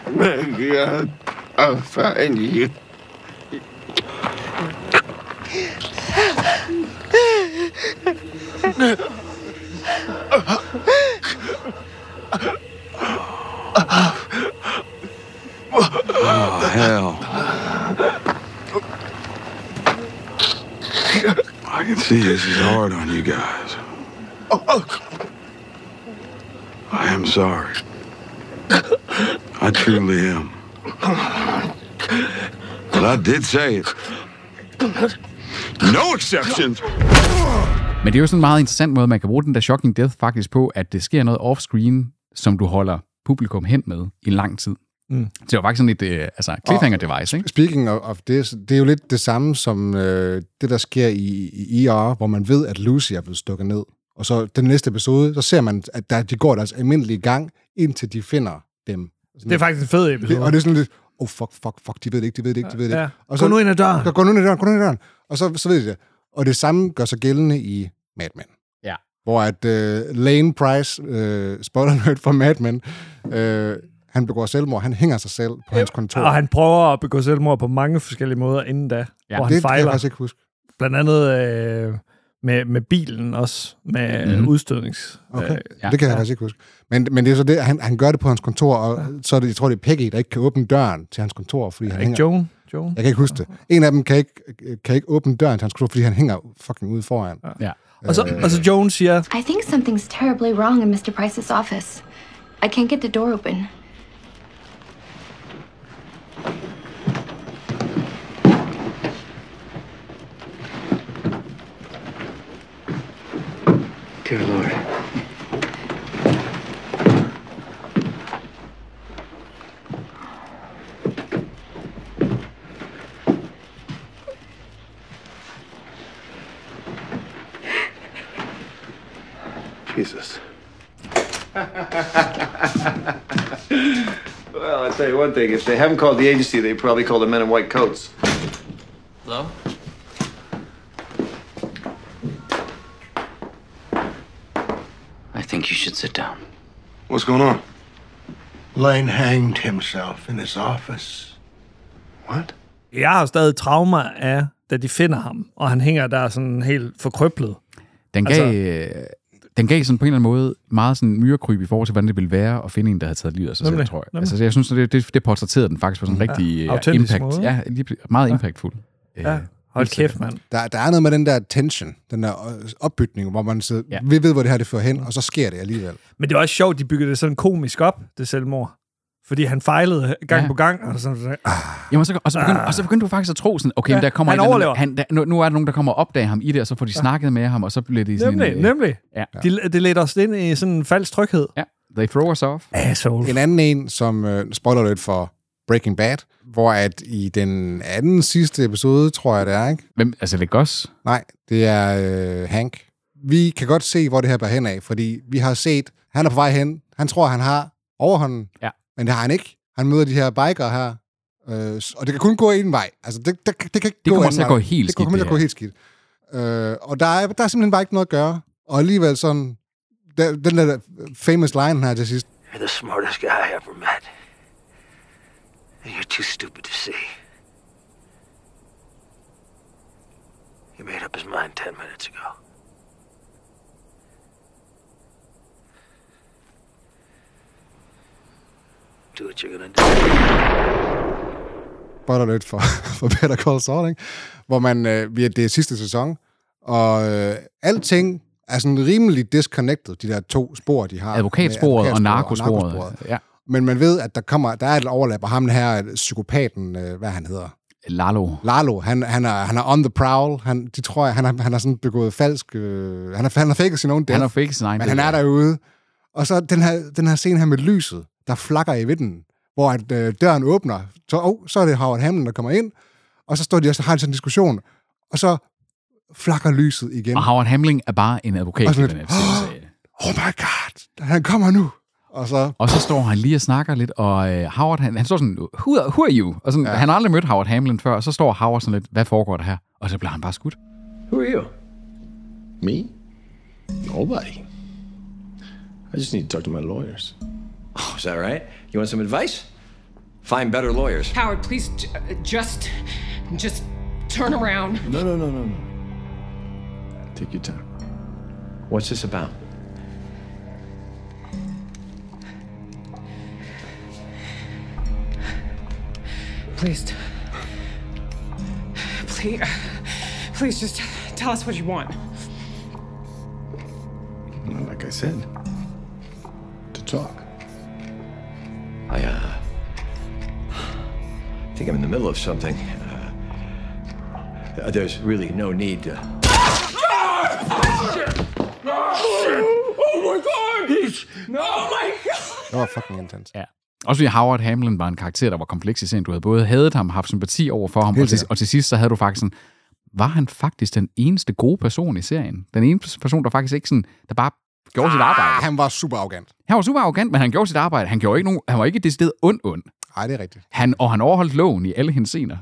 God, I'll find you. I can see this is hard on you guys. I am sorry. I truly am. But I did say it. No exceptions! Men det er jo sådan en meget interessant måde, man kan bruge den der shocking death faktisk på, at det sker noget off-screen, som du holder publikum hen med i lang tid. Mm. Så det var faktisk sådan et øh, altså, cliffhanger device, ikke? Speaking of, of this, det er jo lidt det samme som øh, det, der sker i, i ER, hvor man ved, at Lucy er blevet stukket ned. Og så den næste episode, så ser man, at der, de går deres almindelige gang, indtil de finder dem. Sådan Det er faktisk en fed episode. Det, og det er sådan lidt, oh fuck, fuck, fuck, de ved det ikke, de ved det ikke, de ved det Ja. ikke. Og Gå nu ind ad døren. Så, gå nu ind ad døren, gå nu ind ad døren. Og så, så ved de det. Og det samme gør sig gældende i Mad Men. Ja. Hvor at uh, Lane Price, uh, spoiler alert for Mad Men, uh, han begår selvmord, han hænger sig selv på hans kontor. Og han prøver at begå selvmord på mange forskellige måder inden da, Ja, hvor det han kan jeg fejler. faktisk ikke huske. Blandt andet øh, med, med bilen også, med Mhm. mm. udstødnings... Okay, øh, ja. det kan jeg faktisk ikke huske. Men, men det er så det, han, han gør det på hans kontor, og ja. så er det, jeg tror, det er Peggy, der ikke kan åbne døren til hans kontor, fordi han ikke hænger... Joan? Joan? Jeg kan ikke huske det. En af dem kan ikke, kan ikke åbne døren til hans kontor, fordi han hænger fucking ude foran. Ja. Og så, og så Joan siger, I think something's terribly wrong in Mr. Price's office. I can't get the door open. Dear Lord. Jesus. <laughs> well, I'll tell you one thing. If they haven't called the agency, they probably called the men in white coats. Hello? Should sit down. What's going on? Lane hanged himself in his office. What? Jeg har stadig traumer af, da de finder ham, og han hænger der sådan helt forkrøblet. Den gav, altså, den gav sådan på en eller anden måde meget sådan myrekryb i forhold til, hvordan det ville være at finde en, der havde taget livet af sig Nemlig, selv, tror jeg. nemlig. Altså, jeg synes, det, det, det portrætterede den faktisk på sådan en Ja, rigtig øh, impact. måde. Ja, lige, meget impactful. Ja, hold kæft, mand. Der, der er noget med den der tension, den der øh, opbygning, hvor man så, ja. vi ved, hvor det her det fører hen, og så sker det alligevel. Men det er også sjovt, de byggede det sådan komisk op, det selvmord. Fordi han fejlede gang Ja. på gang, og sådan, sådan ah, Jamen, så, og, så begyndte, og så begyndte du faktisk at tro sådan, okay, Ja, ja, der kommer han et eller andet- overlever. Han, der, nu, nu er der nogen, der kommer og opdager ham i det, og så får de Ja. snakket med ham, og så bliver de sådan nemlig, en... øh, nemlig. Ja. De, det ledte os ind i sådan en falsk tryghed. Ja, they throw us off. Asshole. En anden en, som øh, spoiler lidt for Breaking Bad, hvor at i den anden sidste episode, tror jeg det er, ikke? Hvem, altså, det er Gus? Nej, det er øh, Hank. Vi kan godt se, hvor det her bærer hen af, fordi vi har set, han er på vej hen. Han tror, han har overhånden, ja. men det har han ikke. Han møder de her bikere her, øh, og det kan kun gå en vej. Altså, det, det, det kan ikke Det gå kommer til at gå helt det skidt, kommer til det at gå helt skidt. Øh, og der er, der er simpelthen bare ikke noget at gøre. Og alligevel sådan, der, den der famous line her til sidst, You're the smartest guy I ever met. You're too stupid to see. He made up his mind ten minutes ago. Do what you're gonna do. spoiler lidt for, <laughs> for Better Call Saul, ikke? hvor man, øh, vi er det er sidste sæson, og øh, alting er sådan rimelig disconnected, de der to spor, de har. Advokatsporet Med og narkosporet. narkosporet. Ja. Men man ved, at der kommer, der er et overlap, og ham her, psykopaten, øh, hvad han hedder? Lalo. Lalo, han, han, er, han er on the prowl. Han, de tror, jeg, han, har, han har sådan begået falsk... Øh, han, har, han har faked sin own death. Han har faked sin egen Men han er derude. Og så den her, den her scene her med lyset, der flakker i vinden, hvor at, øh, døren åbner. Så, oh, så er det Howard Hamlin, der kommer ind. Og så står de og så har de sådan en diskussion. Og så flakker lyset igen. Og Howard Hamling er bare en advokat Og sådan lidt, serie. <gasps> Oh my god, han kommer nu. Og så... Og så står han lige og snakker lidt, og øh, Howard, han, han står sådan, who, are- who are you? Og sådan, ja. Han har aldrig mødt Howard Hamlin før, og så står Howard sådan lidt, hvad foregår der her? Og så bliver han bare skudt. Who are you? Me? Nobody. I just need to talk to my lawyers. Oh, is that right? You want some advice? Find better lawyers. Howard, please j- uh, just. just turn around. No, no, no, no, no. Take your time. What's this about? Please. Please. Please just tell us what you want. Well, like I said, to talk. I, uh. think I'm in the middle of something. Uh, there's really no need to. Oh my god! He's. Oh my god! Det var fucking intens. Ja. Også fordi Howard Hamlin var en karakter, der var kompleks i serien. Du havde både hadet ham, haft sympati over for ham, og til, og til sidst så havde du faktisk sådan, var han faktisk den eneste gode person i serien? Den eneste person, der faktisk ikke sådan, der bare gjorde sit arbejde. Ah, han var super arrogant. Han var super arrogant, men han gjorde sit arbejde. Han, gjorde ikke nogen, han var ikke det sted ond ond. Nej, det er rigtigt. Han, og han overholdt loven i alle hendes scener.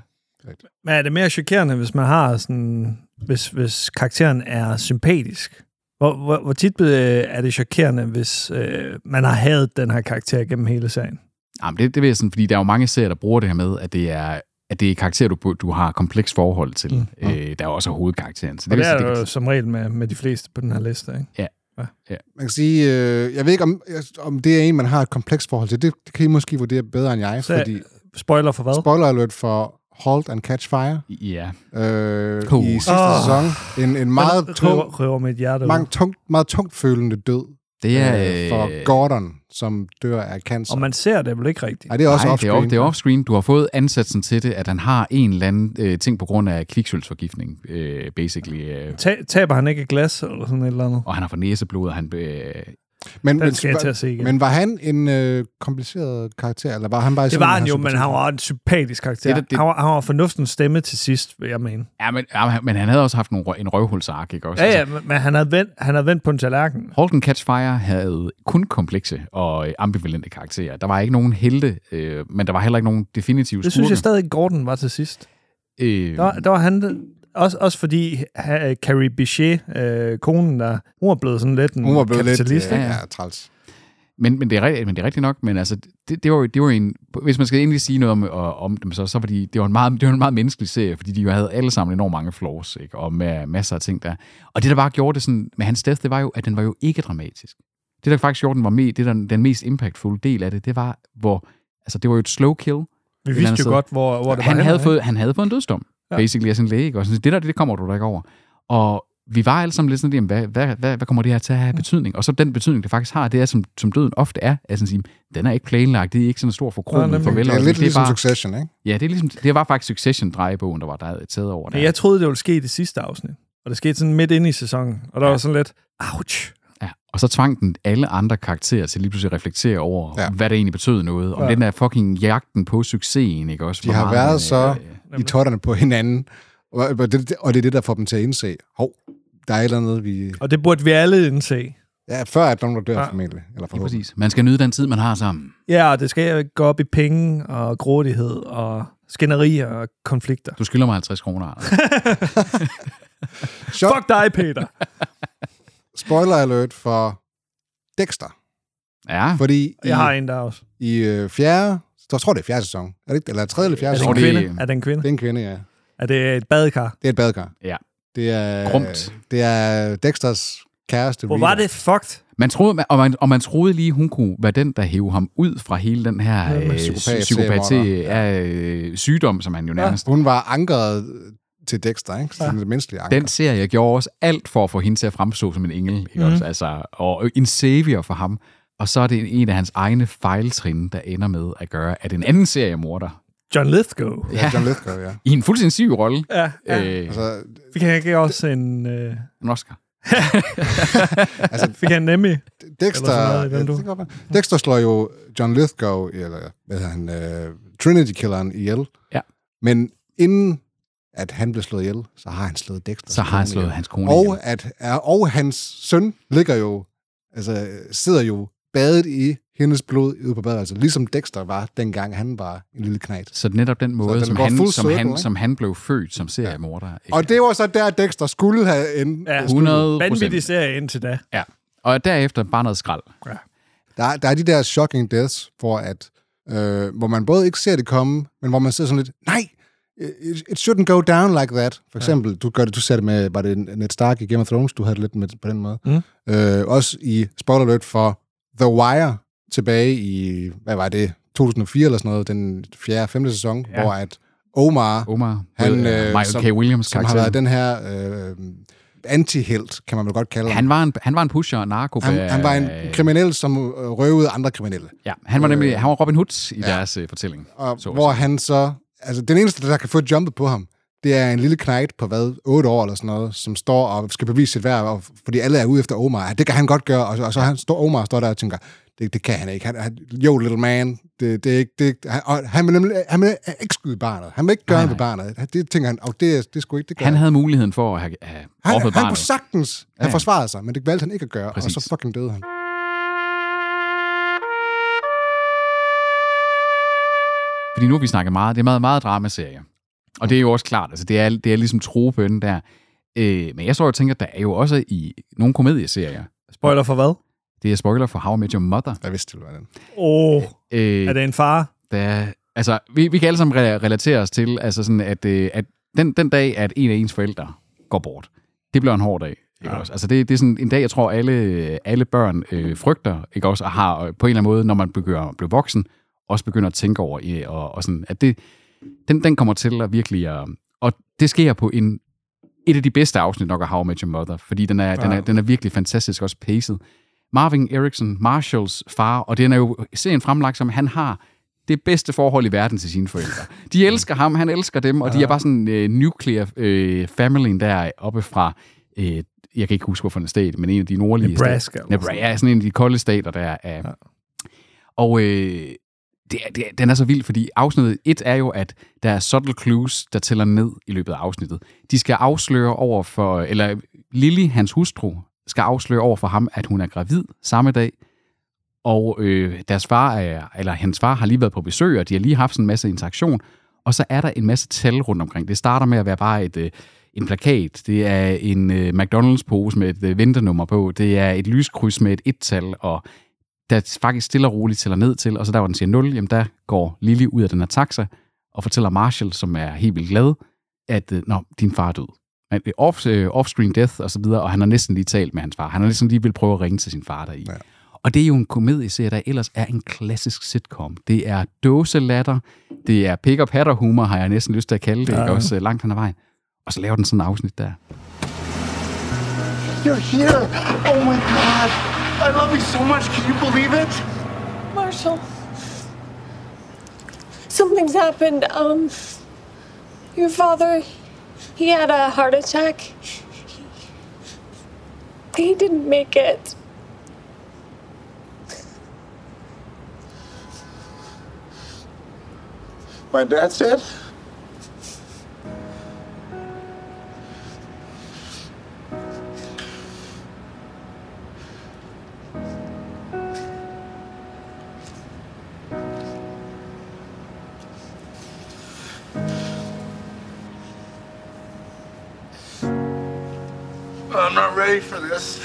Men er det mere chokerende, hvis man har sådan... Hvis, hvis karakteren er sympatisk? Hvor, hvor, hvor tit øh, er det chokerende, hvis øh, man har hadet den her karakter gennem hele serien? Jamen, det, det vil jeg sådan, fordi der er jo mange serier, der bruger det her med, at det er, at det er karakterer, du, du har kompleks forhold til. Mm. Øh, der er også hovedkarakteren. Så Og det er sige, det jo som regel med, med de fleste på den her liste, ikke? Ja. Ja. ja. Man kan sige, øh, jeg ved ikke, om, om det er en, man har et komplekst forhold til. Det, det kan I måske vurdere bedre end jeg, Så, fordi... Spoiler for hvad? Spoiler alert for Halt and Catch Fire. Ja. Øh, Cool. I sidste Åh. sæson. En, en meget tung, røver- røver mit hjerte meget, tungt, meget tungt følende død. Det er, øh, for øh, Gordon, som dør af cancer. Og man ser det vel ikke rigtigt? Nej, det er også Nej, offscreen. Det er, offscreen. Du har fået ansatsen til det, at han har en eller anden øh, ting på grund af kviksølvsforgiftning, øh, basically. Øh, Ta- taber han ikke et glas eller sådan et eller andet? og han har for næseblod, og han... Øh, Men, Den men, skal jeg til at se igen. men var han en øh, kompliceret karakter, eller var han bare Det sådan, var han jo, men han var en sympatisk karakter. Det- det- Han, var, han var fornuftens stemme til sidst, vil jeg mene. Ja, men, ja, men han havde også haft nogle, en røvhulsark, ikke også? Ja, ja, Altså, men- men han havde vendt, han havde vendt på en tallerken. Halt and Catch Fire havde kun komplekse og ambivalente karakterer. Der var ikke nogen helte, øh, men der var heller ikke nogen definitive Det synes jeg skurke. stadig, Gordon var til sidst. Øh, Der, var- der var han... Også, også fordi ha, Carrie Bichet, øh, konen der, hun var blevet sådan lidt en Hun var blevet lidt kapitalist. øh, ikke? ja, træls. Men, men, det er, rigtigt- men det er rigtigt nok, men altså, det, det, var, jo- det var en, hvis man skal egentlig sige noget om, og- om dem, så, så var de, det var en meget, det var en meget menneskelig serie, fordi de jo havde alle sammen enormt mange flaws, ikke? og med masser af ting der. Og det, der bare gjorde det sådan, med hans death, det var jo, at den var jo ikke dramatisk. Det, der faktisk gjorde den var med, det der, den mest impactful del af det, det var, hvor, altså det var jo et slow kill. eller vidste jo godt, hvor- hvor det var han henne, havde fået, Han havde fået en dødsdom, Ja. basically, af sin læge, ikke? Og sådan, det der, det kommer du da ikke over. Og vi var alle sammen lidt sådan, jamen, hvad, hvad, hvad, hvad kommer det her til at have betydning? Og så den betydning, det faktisk har, det er, som, som døden ofte er, at sådan sige, den er ikke planlagt, det er ikke sådan en stor forkromet farvel. Det er og lidt sådan, ligesom Succession, ikke? Ja, det, er ligesom, det var faktisk Succession-drejebogen, der var der havde taget over der. Men jeg troede, det ville ske i det sidste afsnit. Og det skete sådan midt inde i sæsonen. Og der ja. var sådan lidt, ouch. Ja, og så tvang den alle andre karakterer til lige pludselig at reflektere over, ja. hvad det egentlig betød noget. Om Ja. den der fucking jagten på succesen, ikke også? De har meget været så øh, i totterne på hinanden, og og det, og det er det, der får dem til at indse, hov, der er et eller andet, vi... Og det burde vi alle indse. Ja, før at nogen dør Ja. ja. formentlig. Eller forhåbentlig. præcis. Man skal nyde den tid, man har sammen. Ja, og det skal gå op i penge og grådighed og skænderier og konflikter. Du skylder mig 50 kroner. <laughs> Fuck dig, Peter. Spoiler alert for Dexter. Ja. Fordi Jeg har en der også. I øh, fjerde, jeg tror det er fjerde sæson, er det ikke, eller tredje eller fjerde Er det sæson? en kvinde? Er det en kvinde? Det er en kvinde, ja. Er det et badekar? Det er et badekar. Ja. Det er, Grumt. Det er Dexters kæreste. Hvor var det fucked? Man troede, og man, og man troede lige, hun kunne være den, der hævde ham ud fra hele den her Ja, øh, psykopat- psykopat seriemorder. ja. øh, sygdom, som han jo nærmest... Hun var ankeret til Dexter, ikke? Sådan det menneskelige anker. Den serie gjorde også alt for at få hende til at fremstå som en engel, ikke Mhm. også? Altså, og en savior for ham. Og så er det en af hans egne fejltrin, der ender med at gøre, at en anden seriemorder... John Lithgow. Ja, John Lithgow, ja. I en fuldstændig syg rolle. Ja, ja. Øh, Altså, Fik han ikke også en... Øh... en Oscar. <laughs> altså, Fik han en Emmy? Eller sådan Dexter, noget ja, du? kan. Dexter slår jo John Lithgow, eller hvad hedder han, uh, Trinity-killeren ihjel. Ja. Men inden at han blev slået ihjel, så har han slået Dexter. Så har han slået hans kone og, ihjel. at, ja, og hans søn ligger jo, altså sidder jo badet i hendes blod ude på badeværelset, ligesom Dexter var, dengang han var en lille knæt. Så netop den måde, den som han, som, circle, han, ikke? som han blev født som seriemorder. Ikke? Og det var så der, Dexter skulle have en... Ja, 100 Vanvittig serie indtil da. Ja. Og derefter bare noget skrald. Ja. Der, der er de der shocking deaths, hvor, at, øh, hvor man både ikke ser det komme, men hvor man ser sådan lidt, nej, it, it shouldn't go down like that. For eksempel, du, gør det, du ser det med, var det Ned Stark i Game of Thrones, du havde det lidt med på den måde. Mm. Øh, også i spoiler alert for The Wire, tilbage i, hvad var det, 2004 eller sådan noget, den fjerde, femte sæson, Ja. hvor at Omar, Omar, han, øh, øh, Michael som, K. Williams som har været den her øh, anti-helt, kan man vel godt kalde ham. Han var en, han var en pusher og narko. han, han var en kriminel, som øh, røvede andre kriminelle. Ja, han var nemlig Øh, han var Robin Hood i ja. deres uh, fortælling. Og så hvor sige. han så... Altså, den eneste, der kan få jumpet på ham, det er en lille knægt på, hvad, 8 år eller sådan noget, som står og skal bevise sit værd, og, fordi alle er ude efter Omar. Ja, Det kan han godt gøre, og, så- og så han står, Omar står der og tænker, det, det kan han ikke. Han, han, yo, little man, det, det er ikke... Det, han, og han vil nemlig han vil ikke skyde barnet. Han vil ikke gøre Nej, barnet. Det tænker han, og det, det er sgu ikke, det gør Han havde muligheden for at have, have han, offret han kunne barnet. sagtens have Ja, forsvaret sig, men det valgte han ikke at gøre, Præcis. og så fucking døde han. Fordi nu vi snakket meget, det er meget, meget dramaserie. Og det er jo også klart, altså det er, det er ligesom troebønnen der. Øh, men jeg står og tænker, der er jo også i nogle komedieserier. Spoiler for hvad? Det er spoiler for How I Met Your Mother. Jeg vidste, det var den. Åh, oh, Øh, er det en far? der, er- altså, vi, vi kan alle sammen re- relatere os til, altså sådan, at, øh, at den, den dag, at en af ens forældre går bort, det bliver en hård dag. Ikke Ja. også? Altså det, det er sådan en dag, jeg tror, alle, alle børn øh, frygter, ikke også, og har øh, på en eller anden måde, når man begynder at blive voksen, også begynder at tænke over, i, og, og sådan, at det, den, den kommer til at virkelig, at, og det sker på en, et af de bedste afsnit nok af How I Met Your Mother, fordi den er, ja. den Ja. er, den er virkelig fantastisk også paced. Marvin Erickson, Marshalls far, og den er jo serien fremlagt som, han har det bedste forhold i verden til sine forældre. De elsker ham, han elsker dem, og de er bare sådan uh, nuclear uh, familien der oppe fra uh, jeg kan ikke huske, hvorfor en stat, men en af de nordlige Nebraska stater. Nebraska. Ja, sådan en af de kolde stater, der er. Ja. Og øh, det, er- det, er- den er så vild, fordi afsnittet 1 er jo, at der er subtle clues, der tæller ned i løbet af afsnittet. De skal afsløre over for, eller Lily, hans hustru, skal afsløre over for ham, at hun er gravid samme dag, og øh, deres far er, eller hans far har lige været på besøg, og de har lige haft sådan en masse interaktion, og så er der en masse tal rundt omkring. Det starter med at være bare et, øh, en plakat, det er en øh, McDonald's-pose med et øh, ventenummer på, det er et lyskryds med et et-tal, og der faktisk stille og roligt tæller ned til, og så der, hvor den siger 0, jamen der går Lily ud af den her taxa, og fortæller Marshall, som er helt vildt glad, at øh, Nå, din far er død. Men er Off, øh, off-screen death og så videre, og han har næsten lige talt med hans far. Han har næsten lige vil prøve at ringe til sin far deri. Ja. Og det er jo en komedieserie, der ellers er en klassisk sitcom. Det er dåselatter, det er pick up hatter humor har jeg næsten lyst til at kalde det, Ja. ja. ikke? også øh, langt hen ad vejen. Og så laver den sådan en afsnit der. You're here! Oh my god! I love you so much, can you believe it? Marshall. Something's happened. Um, your father, he had a heart attack. He didn't make it. My dad's said? Ready for this.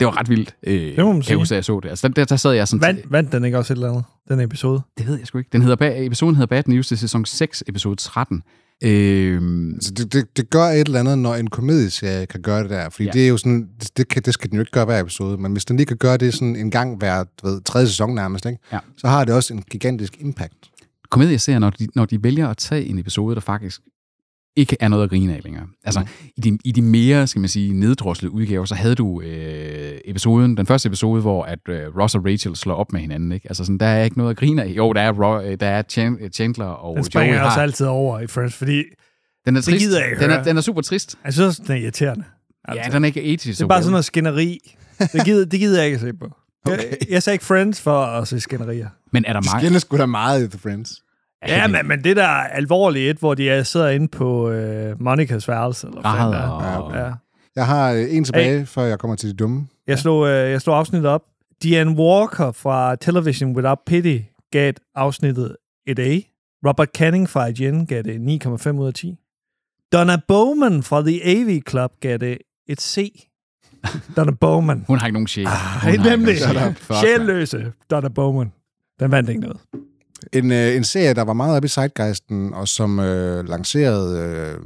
Det var ret vildt. Øh, Det må man kan jeg sige. huske, at jeg så det. Altså, der, der sad jeg sådan... Vandt, vandt den ikke også et eller andet, den episode? Det ved jeg sgu ikke. Den hedder, episoden hedder Bad News til sæson 6, episode 13. Øhm, Altså, det, det, det gør et eller andet, når en komedieserie kan gøre det der. Fordi Ja. det er jo sådan, det, det, kan, det skal den jo ikke gøre hver episode, men hvis den lige kan gøre det sådan en gang hver ved, tredje sæson nærmest, ikke? Ja. så har det også en gigantisk impact. komedieserier, når de, når de vælger at tage en episode, der faktisk ikke er noget at grine af længere. Altså, mm. i, de, i de mere, skal man sige, neddroslede udgaver, så havde du øh, episoden, den første episode, hvor at øh, Ross og Rachel slår op med hinanden. Ikke? Altså, sådan, der er ikke noget at grine af. Jo, der er, Ro, øh, der er Chan- Chandler og Den springer Joey jeg også har. altid over i Friends, fordi Den er det trist. gider jeg ikke den, er, den er super trist. jeg synes, den er irriterende. Ja, den er ikke 80 Det er bare sådan noget skænderi. Det gider, det gider jeg ikke at se på. <laughs> Okay. Jeg, jeg sagde ikke Friends for at se skænderier. Men er der De mange... skændes sgu da meget i The Friends. Ja, men, men det der er alvorligt et, hvor de er, sidder inde på øh, Monikas værelse. Eller hvad fanden det er. og... Ja. Jeg har øh, en tilbage, hey. før jeg kommer til de dumme. Jeg slog, øh, jeg slog afsnittet op. Diane Walker fra Television Without Pity gav et afsnittet et A. Robert Canning fra IGN gav det 9,5 ud af 10. Donna Bowman fra The AV Club gav det et C. <laughs> Donna Bowman. Hun har ikke nogen sjæl. Ikke nemlig. Sjælløse Donna Bowman. Den vandt ikke noget. En, øh, en serie, der var meget oppe i Zeitgeisten, og som øh, lancerede, øh,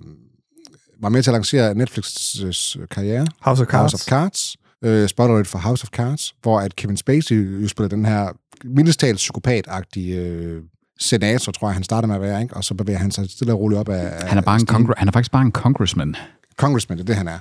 var med til at lancere Netflix' karriere. House of Cards. House of Cards. Øh, spotlight for House of Cards, hvor at Kevin Spacey jo spiller den her mindestalt psykopat-agtige øh, senator, tror jeg, han starter med at være, ikke? og så bevæger han sig stille og roligt op af... Han er, bare en congre- han er faktisk bare en congressman. Congressman, det er det, han er.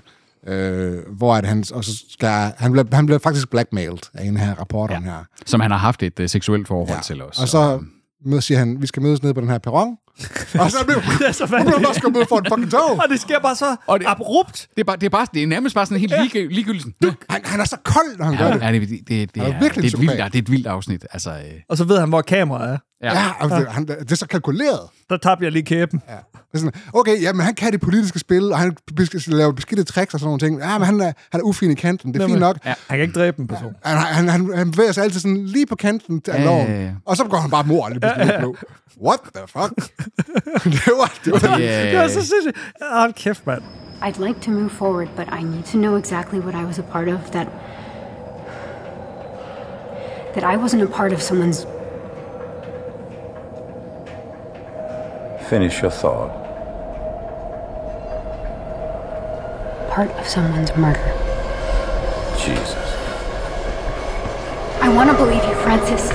Øh, hvor at han, og så skal, han, bliver, han bliver faktisk blackmailed af en her rapporter ja. her. Som han har haft et uh, seksuelt forhold ja. til også. Og så møder, siger han, vi skal mødes nede på den her perron. <laughs> og så bliver det er så <laughs> hun bliver bare skubbet for en fucking tog. Og det sker bare så og det, abrupt. Det er, bare, det, er bare, det er nærmest bare sådan helt ja. lige, ligegyldigt. Han, han er så kold, når han ja, gør det. Ja, det, det, det, det, Han er er, virkelig det, er et vildt, det er et vildt afsnit. Altså, øh, Og så ved han, hvor kameraet er. Ja, ja altså, ja. Han, det er så kalkuleret. Der tabte jeg lige kæben. Ja. Det sådan, okay, ja, men han kan det politiske spil, og han laver beskidte tricks og sådan nogle ting. Ja, men han er, han er ufin i kanten, det er fint nok. Ja, han kan ikke dræbe en person. Han, han, han, han bevæger sig altid sådan lige på kanten af Ja, loven, ja, ja. og så går han bare mor lige pludselig ja, ja. What the fuck? <laughs> det var, det var, Yeah. Det var så sindssygt. Hold kæft, mand. I'd like to move forward, but I need to know exactly what I was a part of that. that I wasn't a part of someone's. Finish your thought. part of someone's murder. Jesus. I want to believe you, Francis.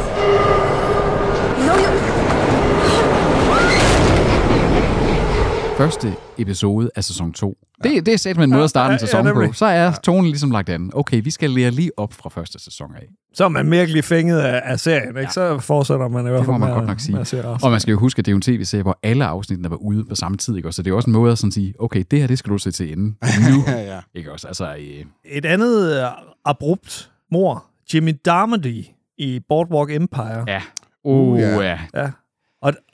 Første episode af sæson 2. Det, det er sat med en måde at starte Ja, en ja, sæson på. Så er tonen ligesom lagt an. Okay, vi skal lære lige op fra første sæson af. Så er man virkelig fænget af, af serien, ikke? Så fortsætter man i hvert Det fald må man med, godt nok sige. Og man skal jo huske, at det er jo en tv-serie, hvor alle afsnittene var ude på samme tid. Ikke? også? Så det er også en måde at sådan sige, okay, det her, det skal du se til ende <laughs> nu. ja. Ikke også? Altså, øh, Et andet uh, abrupt mor, Jimmy Darmody i Boardwalk Empire. Ja. Uh, ja. ja.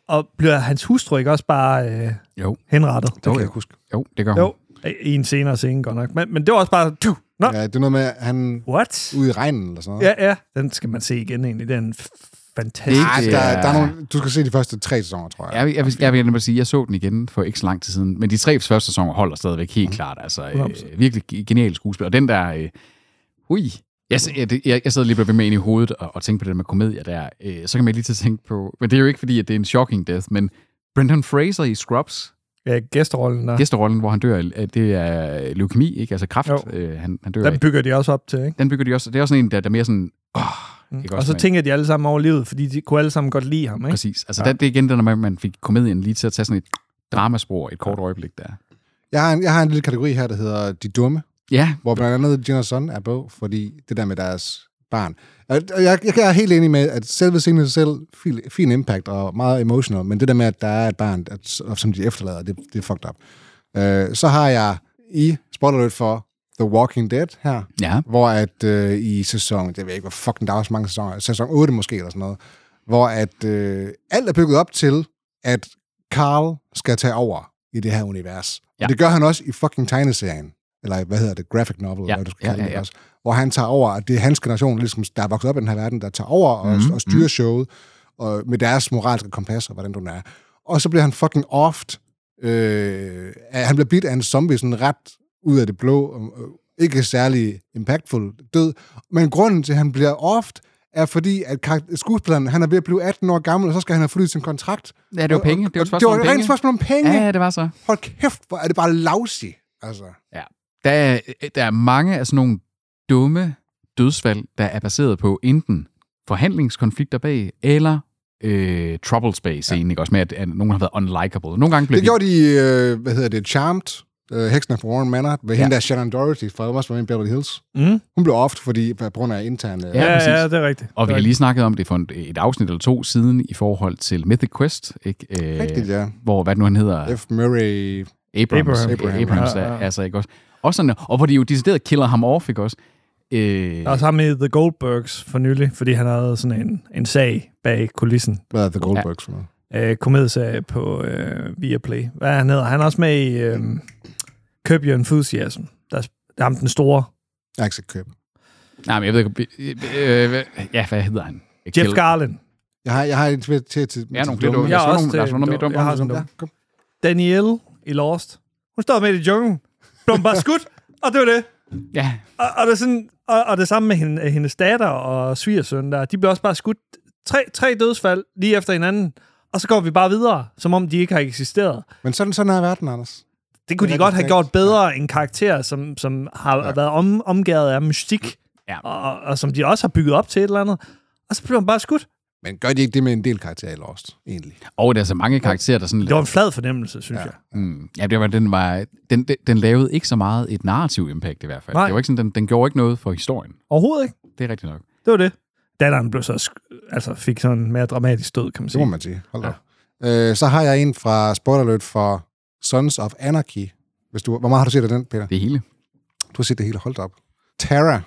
Og, bliver hans hustru ikke også bare øh, jo. henrettet? Det kan jeg huske. Jo, det gør Jo, i en senere scene godt nok. Men, men det var også bare... Tuh, Nå. Ja, det er noget med, at han... What? Ude i regnen eller sådan noget. Ja, ja. Den skal man se igen egentlig. Det er en fantastisk... Ej, der, der er nogle, du skal se de første tre sæsoner, tror jeg. Jeg vil, jeg, vil, jeg vil nemlig sige, jeg så den igen for ikke så lang tid siden, men de tre første sæsoner holder stadigvæk Mm. helt klart. Altså, øh, 100%. virkelig ge- genial skuespil. Og den der... Øh, hui, jeg, jeg, jeg, jeg sad lige og blev ved med ind i hovedet og, og tænkte på det der med komedier der. Øh, så kan man lige til at tænke på... Men det er jo ikke fordi, at det er en shocking death, men Brendan Fraser i Scrubs, Ja, gæsterollen der. gæsterollen, hvor han dør, af- det er leukemi, ikke? Altså kræft, øh, han, han dør Den af. bygger de også op til, ikke? Den bygger de også. Det er også sådan en, der, der er mere sådan... Oh, ikke Og så tænker de alle sammen over livet, fordi de kunne alle sammen godt lide ham, ikke? Præcis. Altså, Ja. ja. det er igen det, når man fik komedien lige til at tage sådan et dramaspor et kort øjeblik der. Jeg har, en, jeg har en lille kategori her, der hedder De Dumme. Ja. Hvor blandt andet Gina Son er på, fordi det der med deres barn. Og jeg, jeg, jeg er helt enig med, at selve scenen i sig selv, fin, fin impact og meget emotional, men det der med, at der er et barn, at, som de efterlader, det, det er fucked up. Uh, så har jeg i spoiler alert for The Walking Dead her, Ja. hvor at uh, i sæson, det ved jeg ikke, hvor fucking der er også mange sæsoner, sæson 8 måske eller sådan noget, hvor at uh, alt er bygget op til, at Carl skal tage over i det her univers. Ja. Og det gør han også i fucking tegneserien. Eller hvad hedder det? Graphic novel, Ja, hvad du skal ja, kalde ja, det ja. også. Hvor han tager over, at det er hans generation, ligesom, der er vokset op i den her verden, der tager over og, Mhm, og styrer mhm. showet og med deres moralske kompas og hvordan du er. Og så bliver han fucking oft. Øh, han bliver bidt af en zombie sådan ret ud af det blå. og, øh, Ikke særlig impactful død. Men grunden til, at han bliver oft, er fordi, at skuespilleren, han er ved at blive 18 år gammel, og så skal han have forlyst sin kontrakt. Ja, det var penge. Det var et spørgsmål om Det var et penge. rent spørgsmål om penge. Ja, det var så. Hold kæft, hvor er det bare lousy. Altså. Ja. Der er, der er mange af sådan nogle dumme dødsfald, der er baseret på enten forhandlingskonflikter bag, eller øh, troubles bag scenen, ja. ikke? Også med, at, at nogen har været unlikable. Nogle gange bliver Det gjorde de, øh, hvad hedder det, Charmed, øh, Hexen fra Warren Manor, ved ja. hende der Shannon Doherty fra også var i Beverly Hills. Mm. Hun blev ofte, fordi på grund af interne... Ja, præcis. ja, det er rigtigt. Og vi har lige snakket om det for et afsnit eller to siden i forhold til Mythic Quest, ikke? Øh, Rigtigt, ja. Hvor, hvad nu han hedder? F. Murray... Abrams. Abraham. Abraham, Abrams Ja, ja, ja. ja. altså, ikke også? Også sådan, og hvor de jo decideret killer ham off, ikke også? Øh, Der er også ham i The Goldbergs for nylig, fordi han havde sådan en, en sag bag kulissen. Hvad er The Goldbergs for noget? Øh, komedieserie på øh, Viaplay. Hvad er han hedder? Han er også med i øh, Curb Your Enthusiasm. Der er, der er ham den store. Jeg har ikke set køb. nej, men jeg ved ikke, øh, øh, hvad- ja, hvad hedder han? Jeff Garlin. Jeg har, jeg har en til til... til Ja, nogle flere dumme. Jeg Jeg er er mere dum. dumme. Jeg har sådan Ja, nogle. kom. Danielle i Lost. Hun står midt i junglen. Blev bare skudt, og det var det. Ja, Og, og, det, er sådan, og, og det samme med hende, hendes datter og svigersøn der. De blev også bare skudt. Tre, tre dødsfald lige efter hinanden. Og så går vi bare videre, som om de ikke har eksisteret. Men sådan, sådan er verden, Anders. Det kunne Det de godt have gjort bedre en karakter, som, som har Ja. ja. været om, omgivet af mystik, Ja. og, og som de også har bygget op til et eller andet. Og så blev han bare skudt. Men gør de ikke det med en del karakterer i Lost, egentlig? og der er så mange karakterer, der sådan... Det var en flad fornemmelse, synes ja. jeg. Mm, ja, det var, den, var, den, den, den lavede ikke så meget et narrativ impact i hvert fald. Nej. Det var ikke sådan, den, den gjorde ikke noget for historien. Overhovedet ikke. Det er rigtigt nok. Det var det. Datteren blev så altså fik sådan en mere dramatisk død, kan man Det sige. må man sige. Hold da. Ja. Øh, så har jeg en fra Spoiler Alert for Sons of Anarchy. Hvis du, hvor meget har du set af den, Peter? Det hele. Du har set det hele. Hold op. Tara,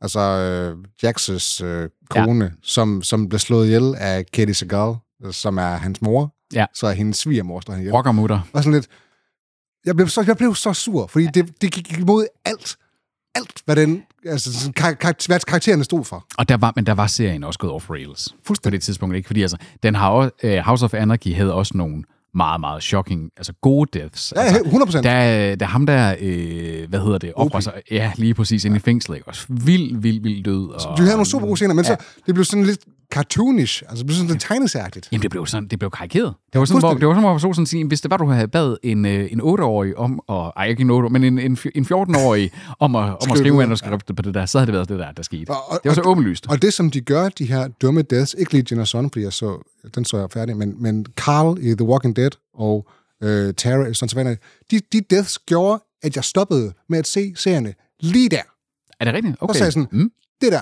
altså øh, Jax's øh, kone, ja. som, som blev slået ihjel af Katie Segal, som er hans mor. Ja. Så er hendes svigermor slået ihjel. Rockermutter. Og sådan lidt... Jeg blev så, jeg blev så sur, fordi det, det gik imod alt, alt, hvad, den, altså, kar- kar- hvad karaktererne stod for. Og der var, men der var serien også gået off rails. Fuldstændig. På det tidspunkt, ikke? Fordi altså, den har også, uh, House of Anarchy havde også nogle meget, meget shocking, altså gode deaths. Ja, altså, 100%. Der, er- der er ham der, øh, hvad hedder det, offrer sig, ja, lige præcis, inde i fængslet, ikke? Også vild, vild, vild død. Og, Du havde nogle super gode scener, men Ja. ja. så det blev sådan lidt cartoonish, altså det blev sådan lidt tegnesærligt. Jamen, det blev sådan, det blev karikeret. Det var sådan, hvor, det var sådan, hvor man så sådan sige, hvis det var, du havde bad en, øh, en 8-årig om, og, ej, ikke en 8 men en, en, fj- en 14-årig <laughs> om at, om at Skrive manuskriptet på det der, så havde det været det der, der skete. Og- og- det var så åbenlyst. Og det, som de gør, de her dumme deaths, ikke lige Jenna Son, fordi jeg så, den så jeg færdig, men, men Carl i The Walking Dead og øh, Tara, Sons of Anarchy, de, de deaths gjorde, at jeg stoppede med at se serierne lige der. Er det rigtigt? Okay. Og så sagde jeg sådan, mm. det der,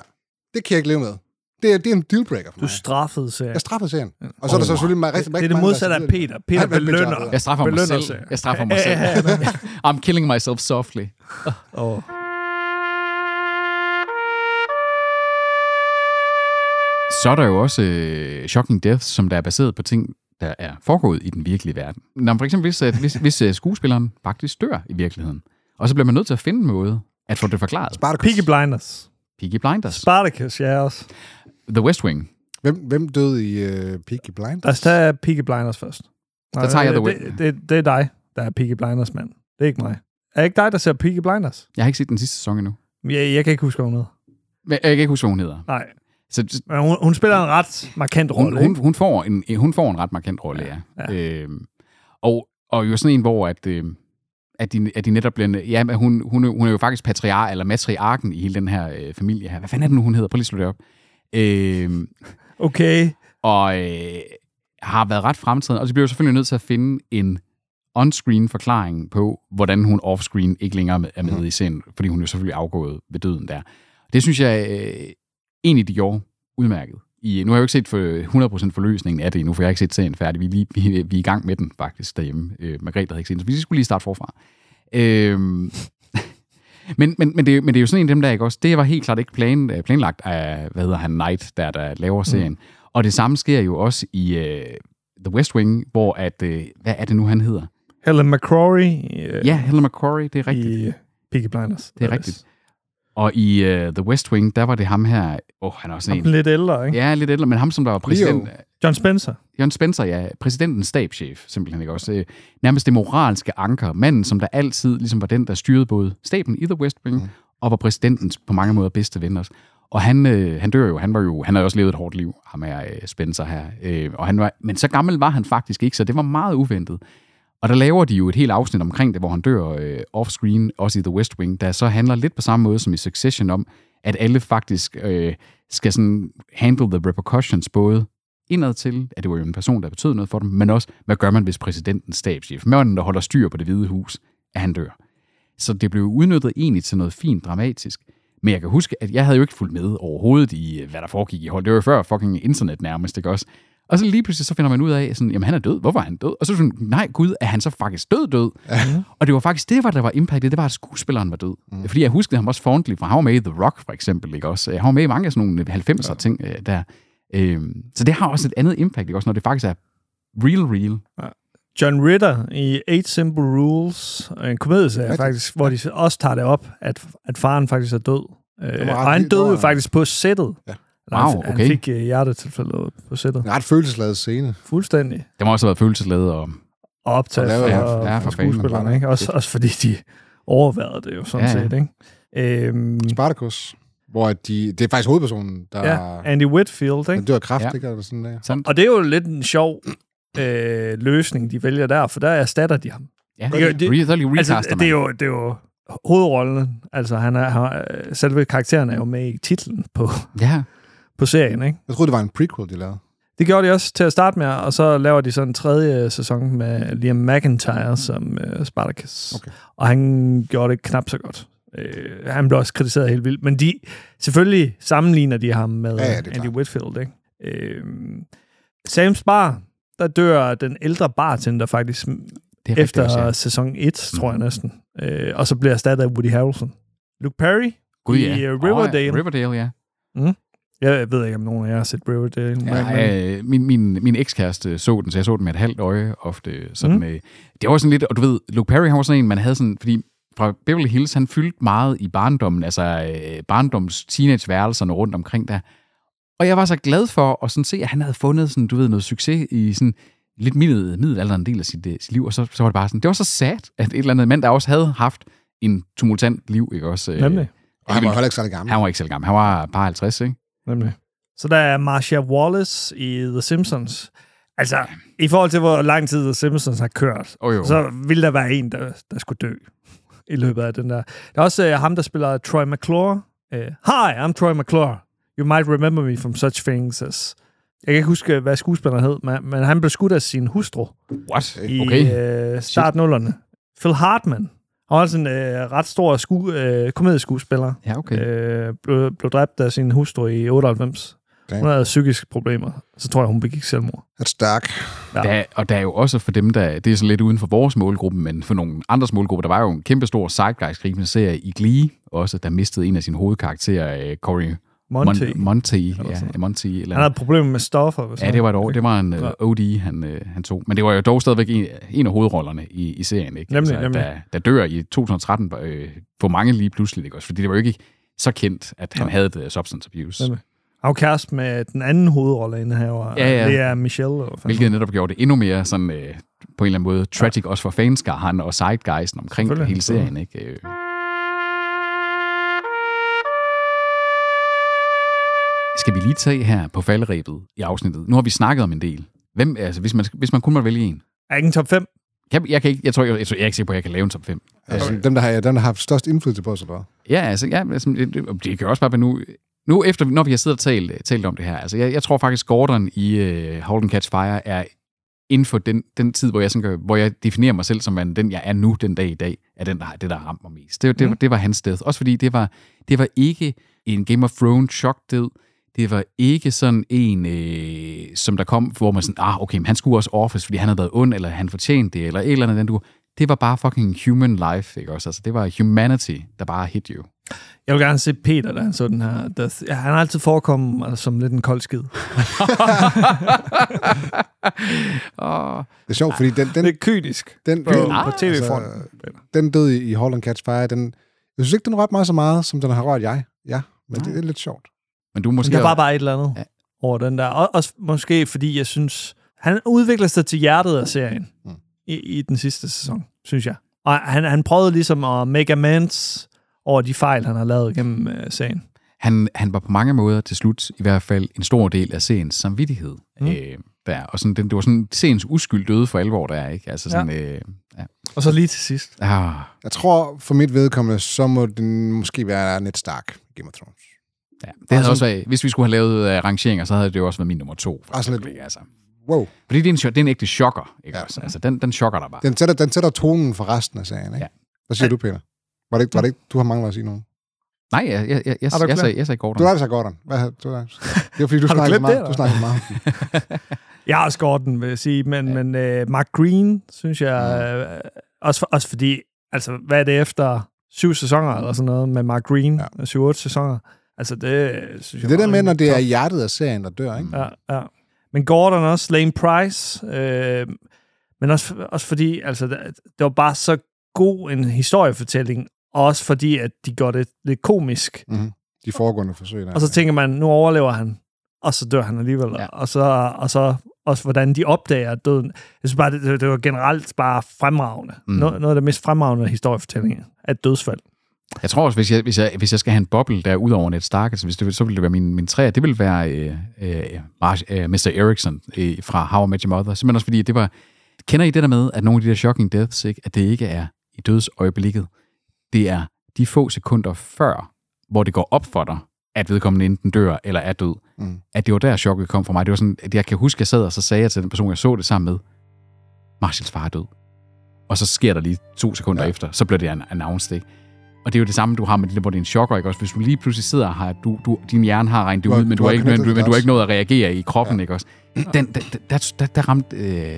det kan jeg ikke leve med. Det er, det er en dealbreaker for Du mig. straffede serien. Jeg straffede serien. Og så er der så selvfølgelig meget, rigtig, Det er det modsatte af Peter. Peter belønner. Jeg straffer mig belønner selv. serien. Jeg straffer mig selv. <laughs> I'm killing myself softly. Oh. Så er der jo også øh, shocking deaths, som der er baseret på ting, der er foregået i den virkelige verden. Når man for eksempel hvis, at, hvis, <laughs> hvis øh, skuespilleren faktisk dør i virkeligheden, og så bliver man nødt til at finde en måde at få det forklaret. Spartacus. Peaky Blinders. Peaky Blinders. Spartacus, ja også. The West Wing. Hvem, hvem døde i uh, Peaky Blinders? Lad os tage Peaky Blinders først. Der tager jeg The det, det, det, det er dig, der er Peaky Blinders mand. Det er ikke mig. Er det ikke dig, der ser Peaky Blinders? Jeg har ikke set den sidste sæson endnu. Jeg, jeg kan ikke huske, hvad hun hedder. Men jeg kan ikke huske, hvad hun hedder. Nej. Så, Men hun, hun spiller en ret markant hun, rolle, hun, ikke? hun, får en, hun får en ret markant rolle, ja. ja. Øhm, og, og jo sådan en, hvor at, øh, at, de, at de netop bliver... Ja, hun, hun, hun er jo faktisk patriar, eller matriarken i hele den her øh, familie her. Hvad fanden er det nu, hun hedder? Prøv lige at slå det op. Øhm, Okay. og øh, har været ret fremtiden, og de bliver jo selvfølgelig nødt til at finde en on-screen forklaring på, hvordan hun off-screen ikke længere er med i scenen, fordi hun jo selvfølgelig afgået ved døden der. Det synes jeg øh, egentlig, de gjorde udmærket. I, nu har jeg jo ikke set for 100% forløsningen af det endnu, for jeg har ikke set serien færdig. Vi er, lige, vi, vi er i gang med den faktisk derhjemme. Øh, Margrethe havde ikke set den, så vi skulle lige starte forfra. Øh, <laughs> men, men, men, det, men det er jo sådan en af dem der, ikke også? Det var helt klart ikke plan, øh, planlagt af, hvad hedder han, Knight, der, der laver serien. Mm. Og det samme sker jo også i uh, The West Wing, hvor at, uh, hvad er det nu, han hedder? Helen McCrory. Øh, Ja, Helen McCrory, det er rigtigt. I Peaky Blinders. Det er rigtigt. Og i uh, The West Wing, der var det ham her, åh, oh, han er også Ham en... lidt ældre, ikke? Ja, lidt ældre, men ham, som der var præsident... John Spencer. John Spencer, ja. Præsidentens stabschef, simpelthen ikke også. Øh, Nærmest det moralske anker. Manden, som der altid ligesom var den, der styrede både staben i The West Wing, mm. og var præsidentens på mange måder bedste ven også. Og han, øh, han dør jo, han var jo, han har jo også levet et hårdt liv, ham er øh, Spencer her. Øh, og han var, men så gammel var han faktisk ikke, så det var meget uventet. Og der laver de jo et helt afsnit omkring det, hvor han dør øh, off-screen, også i The West Wing, der så handler lidt på samme måde som i Succession om, at alle faktisk øh, skal sådan handle the repercussions, både indad til, at det var jo en person, der betød noget for dem, men også, hvad gør man, hvis præsidentens stabschef, manden, der holder styr på det hvide hus, at han dør. Så det blev udnyttet egentlig til noget fint dramatisk. Men jeg kan huske, at jeg havde jo ikke fulgt med overhovedet i, øh, hvad der foregik i hold. Det var jo før fucking internet nærmest, ikke også? Og så lige pludselig så finder man ud af, sådan, jamen han er død. Hvorfor er han død? Og så sådan, nej gud, er han så faktisk død død? Mhm. Og det var faktisk det, var, der var impactet. Det var, at skuespilleren var død. Mm. Fordi jeg huskede ham også fondly, for han var med i The Rock for eksempel. Ikke også? Han var med i mange af sådan nogle 90'er ting øh, der. Øhm, så det har også et andet impact, ikke også, når det faktisk er real, real. John Ritter i Eight Simple Rules, en komedieserie faktisk, hvor de også tager det op, at, at faren faktisk er død. Øh, og han døde jo faktisk på sættet. Ja. Han- Wow, Han okay. fik øh, hjertetilfælde på sættet. En ret følelsesladet scene. Fuldstændig. Det må også have været følelsesladet og Og optaget Og ja, ja, for skuespillerne, ikke? Også, også fordi de overværede det jo sådan Ja, ja, set, ikke? Øhm, Spartacus. Hvor at de, det er faktisk hovedpersonen, der, ja, Andy Whitfield, der ikke? dør af kræft, Ja. ikke? Eller sådan der. sådan. Og det er jo lidt en sjov øh, løsning, de vælger der, for der erstatter de ham. Ja, Det er jo- det- Re- Altså, det, er jo, det er jo hovedrollen. Altså, han er, han, er- selve karakteren er jo med i titlen på, Ja, på serien, ikke? Jeg troede, det var en prequel, de lavede. Det gjorde de også til at starte med, og så laver de så en tredje sæson med Liam McIntyre som øh, Spartacus. Okay. Og han gjorde det knap så godt. Øh, han blev også kritiseret helt vildt. Men de, selvfølgelig sammenligner de ham med Ja, ja, ja, Andy klart. Whitfield. Ikke? Øh, Sam's Bar, der dør den ældre bartender faktisk det er efter også, ja. sæson 1, tror jeg næsten. Øh, og så bliver erstattet af Woody Harrelson. Luke Perry Gud, i ja. øh, Riverdale. Oh, ja. Riverdale, ja. Jeg ved ikke, om nogen af jer har set Riverdale. men- men- Ja, øh, min, min, min ekskæreste så den, så jeg så den med et halvt øje ofte. Sådan, Mm. øh, det var sådan lidt, og du ved, Luke Perry, han var sådan en, man havde sådan, fordi fra Beverly Hills, han fyldte meget i barndommen, altså øh, barndoms teenageværelserne rundt omkring der. Og jeg var så glad for at sådan se, at han havde fundet sådan, du ved, noget succes i sådan lidt middel, middelalderen del af sit, øh, sit liv, og så, så var det bare sådan, det var så sad, at et eller andet mand, der også havde haft en tumultant liv, ikke også? øh, Nemlig. Og han var heller ikke særlig gammel. Han var ikke så gammel, han var bare 50, ikke? Nemlig. Så der er Marcia Wallace i The Simpsons. Altså, i forhold til, hvor lang tid The Simpsons har kørt, Oh, jo. så ville der være en, der, der skulle dø i løbet af den der. Der er også uh, ham, der spiller Troy McClure. Uh, Hi, I'm Troy McClure. You might remember me from such things as Jeg kan ikke huske, hvad skuespilleren hed, men, men han blev skudt af sin hustru What? i Okay. øh, startnullerne. Phil Hartman. Han var også en øh, ret stor sku, øh, komedieskuespiller. Ja, okay. Øh, blev, blev dræbt af sin hustru i 98. Damn. Hun havde psykiske problemer. Så tror jeg, hun begik selvmord. That's dark. Ja. Der, og der er jo også for dem, der... Det er sådan lidt uden for vores målgruppe, men for nogle andres målgrupper, der var jo en kæmpe stor zeitgeist-gribende serie i Glee, også, der mistede en af sine hovedkarakterer, øh, Corey Monty. Mon- Monty, Eller ja. Monty eller Han havde problemer med stoffer. hvis Ja, det var et år. Det var en uh, Ja. OD, han, uh, han tog. Men det var jo dog stadigvæk en, en af hovedrollerne i, i serien, ikke? Altså, Nemlig, nemlig. Der, der dør i 2013 øh, for mange lige pludselig, ikke også? Fordi det var jo ikke så kendt, at han Ja. havde uh, substance abuse. Nemlig. Han kæreste med den anden hovedrolle inde her, var Ja, ja. Lea Michelle. Eller hvad Hvilket netop gjorde det endnu mere sådan, øh, på en eller anden måde tragic, også for fanskaren og sidegeisten omkring hele serien, ikke? Øh, Skal vi lige tage her på falderæbet i afsnittet? Nu har vi snakket om en del. Hvem, altså, hvis man, hvis man kun må vælge en. Er ikke en top 5? Jeg, jeg, kan ikke, jeg, tror, jeg, jeg, jeg er ikke sikker på, at jeg kan lave en top 5. Altså, dem, der har, dem, der har haft størst indflydelse på os, eller hvad? Ja, altså, ja, altså det, det, det kan også bare være nu... Nu efter, når vi har siddet og talt, talt om det her, altså jeg, jeg tror faktisk, Gordon i uh, Hold and Catch Fire er inden for den, den tid, hvor jeg, sådan gør, hvor jeg definerer mig selv som man, den, jeg er nu den dag i dag, er den, der har det, der har ramt mig mest. Det, det, Mm. det, det var hans sted. Også fordi det var, det var ikke en Game of Thrones chok-død. Det var ikke sådan en, øh, som der kom, hvor man sådan, ah, okay, men han skulle også Office, fordi han havde været ond, eller han fortjente det, eller et eller andet. Den du. Det var bare fucking human life, ikke også? Altså, det var humanity, der bare hit you. Jeg vil gerne se Peter, da han så den her. Death. Ja, han har altid forekommet altså, som lidt en kold skid. oh. <laughs> Det er sjovt, fordi den... den det er kynisk den, på, på tv-fronten. Altså, den død i, i Hold and Catch Fire, den, jeg synes ikke, den rørte mig så meget, som den har rørt jeg. Ja, men det er lidt sjovt. Men du Men måske... der var bare et eller andet ja. over den der. Og, også måske fordi, jeg synes, han udvikler sig til hjertet af serien mm. i, i den sidste sæson, synes jeg. Og han, han prøvede ligesom at make amends over de fejl, han har lavet gennem uh, serien. Han, han var på mange måder til slut i hvert fald en stor del af seriens samvittighed. Mm. Øh, der. Og sådan, den, det var sådan seriens uskyld døde for alvor, der er, ikke? Altså sådan, ja. Øh, ja. Og så lige til sidst. Ah. Jeg tror, for mit vedkommende, så må den måske være Ned Stark Game of Thrones. Ja, det havde også været, hvis vi skulle have lavet uh, rangeringer, så havde det jo også været min nummer to. For Altså lidt- altså. Wow. Fordi det er en, det er en ægte chokker, ikke ja. også? Altså, den, den chokker dig bare. Den sætter, den sætter tonen for resten af serien, ikke? Ja. Hvad siger du, Peter? Var det, ikke, var det ikke, du har manglet at sige noget? Nej, jeg, jeg, jeg, jeg, jeg, glemt? sagde, jeg sagde Gordon. Du har altså Gordon. Hvad, du, det var fordi, du snakkede meget. det, Du snakkede meget. <laughs> Jeg har også Gordon, vil jeg sige, men, ja. men uh, Mark Green, synes jeg, uh, også, for, også fordi, altså, hvad er det efter syv sæsoner eller sådan noget med Mark Green, ja. syv-otte sæsoner? Altså, det synes jeg Det det med, når det er hjertet af serien, der dør, ikke? Ja, ja. Men Gordon også, Lane Price, øh, men også, også fordi, altså, det, var bare så god en historiefortælling, og også fordi, at de gør det lidt komisk. Mm-hmm. De foregående forsøg der. Og så tænker man, nu overlever han, og så dør han alligevel. Ja. Og, så, og så også, hvordan de opdager døden. Jeg synes bare, det, det var generelt bare fremragende. Mm. Noget, noget af det mest fremragende historiefortælling af et dødsfald. Jeg tror også, hvis jeg, hvis jeg, hvis jeg skal have en boble der ud over Ned Stark, altså hvis det, så ville det være min, min træer, det ville være øh, øh, Marsh, øh, Mr. Erickson øh, fra How I Met Your Mother. Simpelthen også fordi, det var... Kender I det der med, at nogle af de der shocking deaths, ikke, at det ikke er i dødsøjeblikket? Det er de få sekunder før, hvor det går op for dig, at vedkommende enten dør eller er død. Mm. At det var der, chokket kom for mig. Det var sådan, at jeg kan huske, at jeg sad og så sagde jeg til den person, jeg så det sammen med, Marshalls far er død. Og så sker der lige to sekunder ja. efter, så bliver det an- announced, ikke? Og det er jo det samme, du har med det der, hvor det er en chokker, ikke også? Hvis du lige pludselig sidder har, du, du, din hjerne har regnet det ud, men du har ikke, men, du, det men du har ikke nået at reagere i kroppen, ja. ikke også? Den, der, der, der, der ramte... Øh,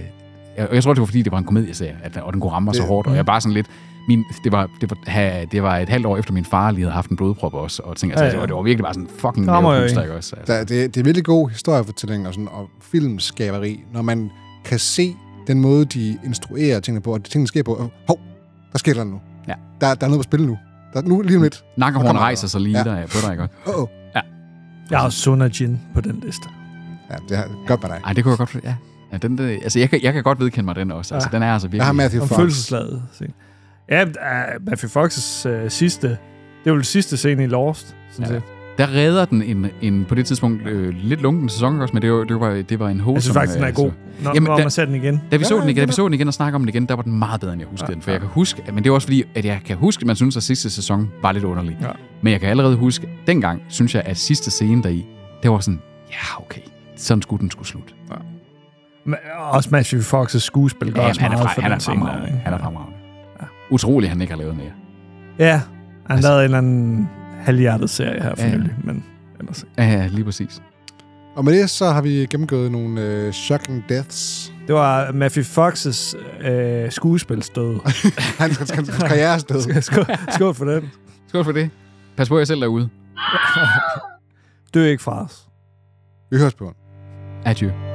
jeg, jeg tror, det var fordi, det var en komedieserie, at, og den kunne ramme mig så Det- hårdt, og jeg bare sådan lidt... Min, det, var, det, var, det var et halvt år efter min far lige havde haft en blodprop også, og tænkte, altså, Ja, ja. Det, var, det var virkelig bare sådan fucking Det nervepuster, ikke også? Altså. Der, det, det er virkelig god historiefortælling og, sådan, og filmskaberi, når man kan se den måde, de instruerer tingene på, og tingene sker på. og, Hov, der sker der nu. Ja. Der, der er noget på spil nu. Der, nu lige om lidt. Kommer rejser sig lige Ja. der på dig, ikke? Åh, oh, Ja. Jeg har Suna Jin på den liste. Ja, det er godt med dig. Ej, det kunne jeg godt... Ja. Ja, den, der, altså, jeg kan, jeg kan godt vedkende mig den også. Altså, Ja. den er altså virkelig... Jeg har Matthew Om Fox. følelseslaget. scene. Ja, uh, Matthew Fox's uh, sidste, det var den sidste scene i Lost, sådan Ja. set. Der redder den en, en på det tidspunkt øh, lidt lunken sæson også, men det var, det var, det var en wholesome... Jeg synes faktisk, den er altså. god, når, Jamen, når da- man ser den igen. Da vi, så Ja, den igen, da vi så den igen og snakker om den igen, der var den meget bedre, end jeg huskede Ja, den. For jeg kan huske, men det er også fordi, at jeg kan huske, at man synes, at sidste sæson var lidt underlig. Ja. Men jeg kan allerede huske, dengang synes jeg, at sidste scene deri, det var sådan, ja, okay, sådan skulle den skulle slutte. Ja. Ma- Også Matthew Fox's skuespil gør Ja, også han, er, meget fra, for han, er den ting der, han er fremragende. Ja. Utroligt, han ikke har lavet mere. Ja, han Altså- lavede en eller anden halvhjertet serie her for Ja, nylig, men ellers Ja, ja, lige præcis. Og med det, så har vi gennemgået nogle øh, shocking deaths. Det var Matthew Fox's øh, skuespilsdød. hans, hans, skål, skål for den. Skål for det. Pas på jer selv derude. Dø ikke fra os. Vi høres på. Adieu.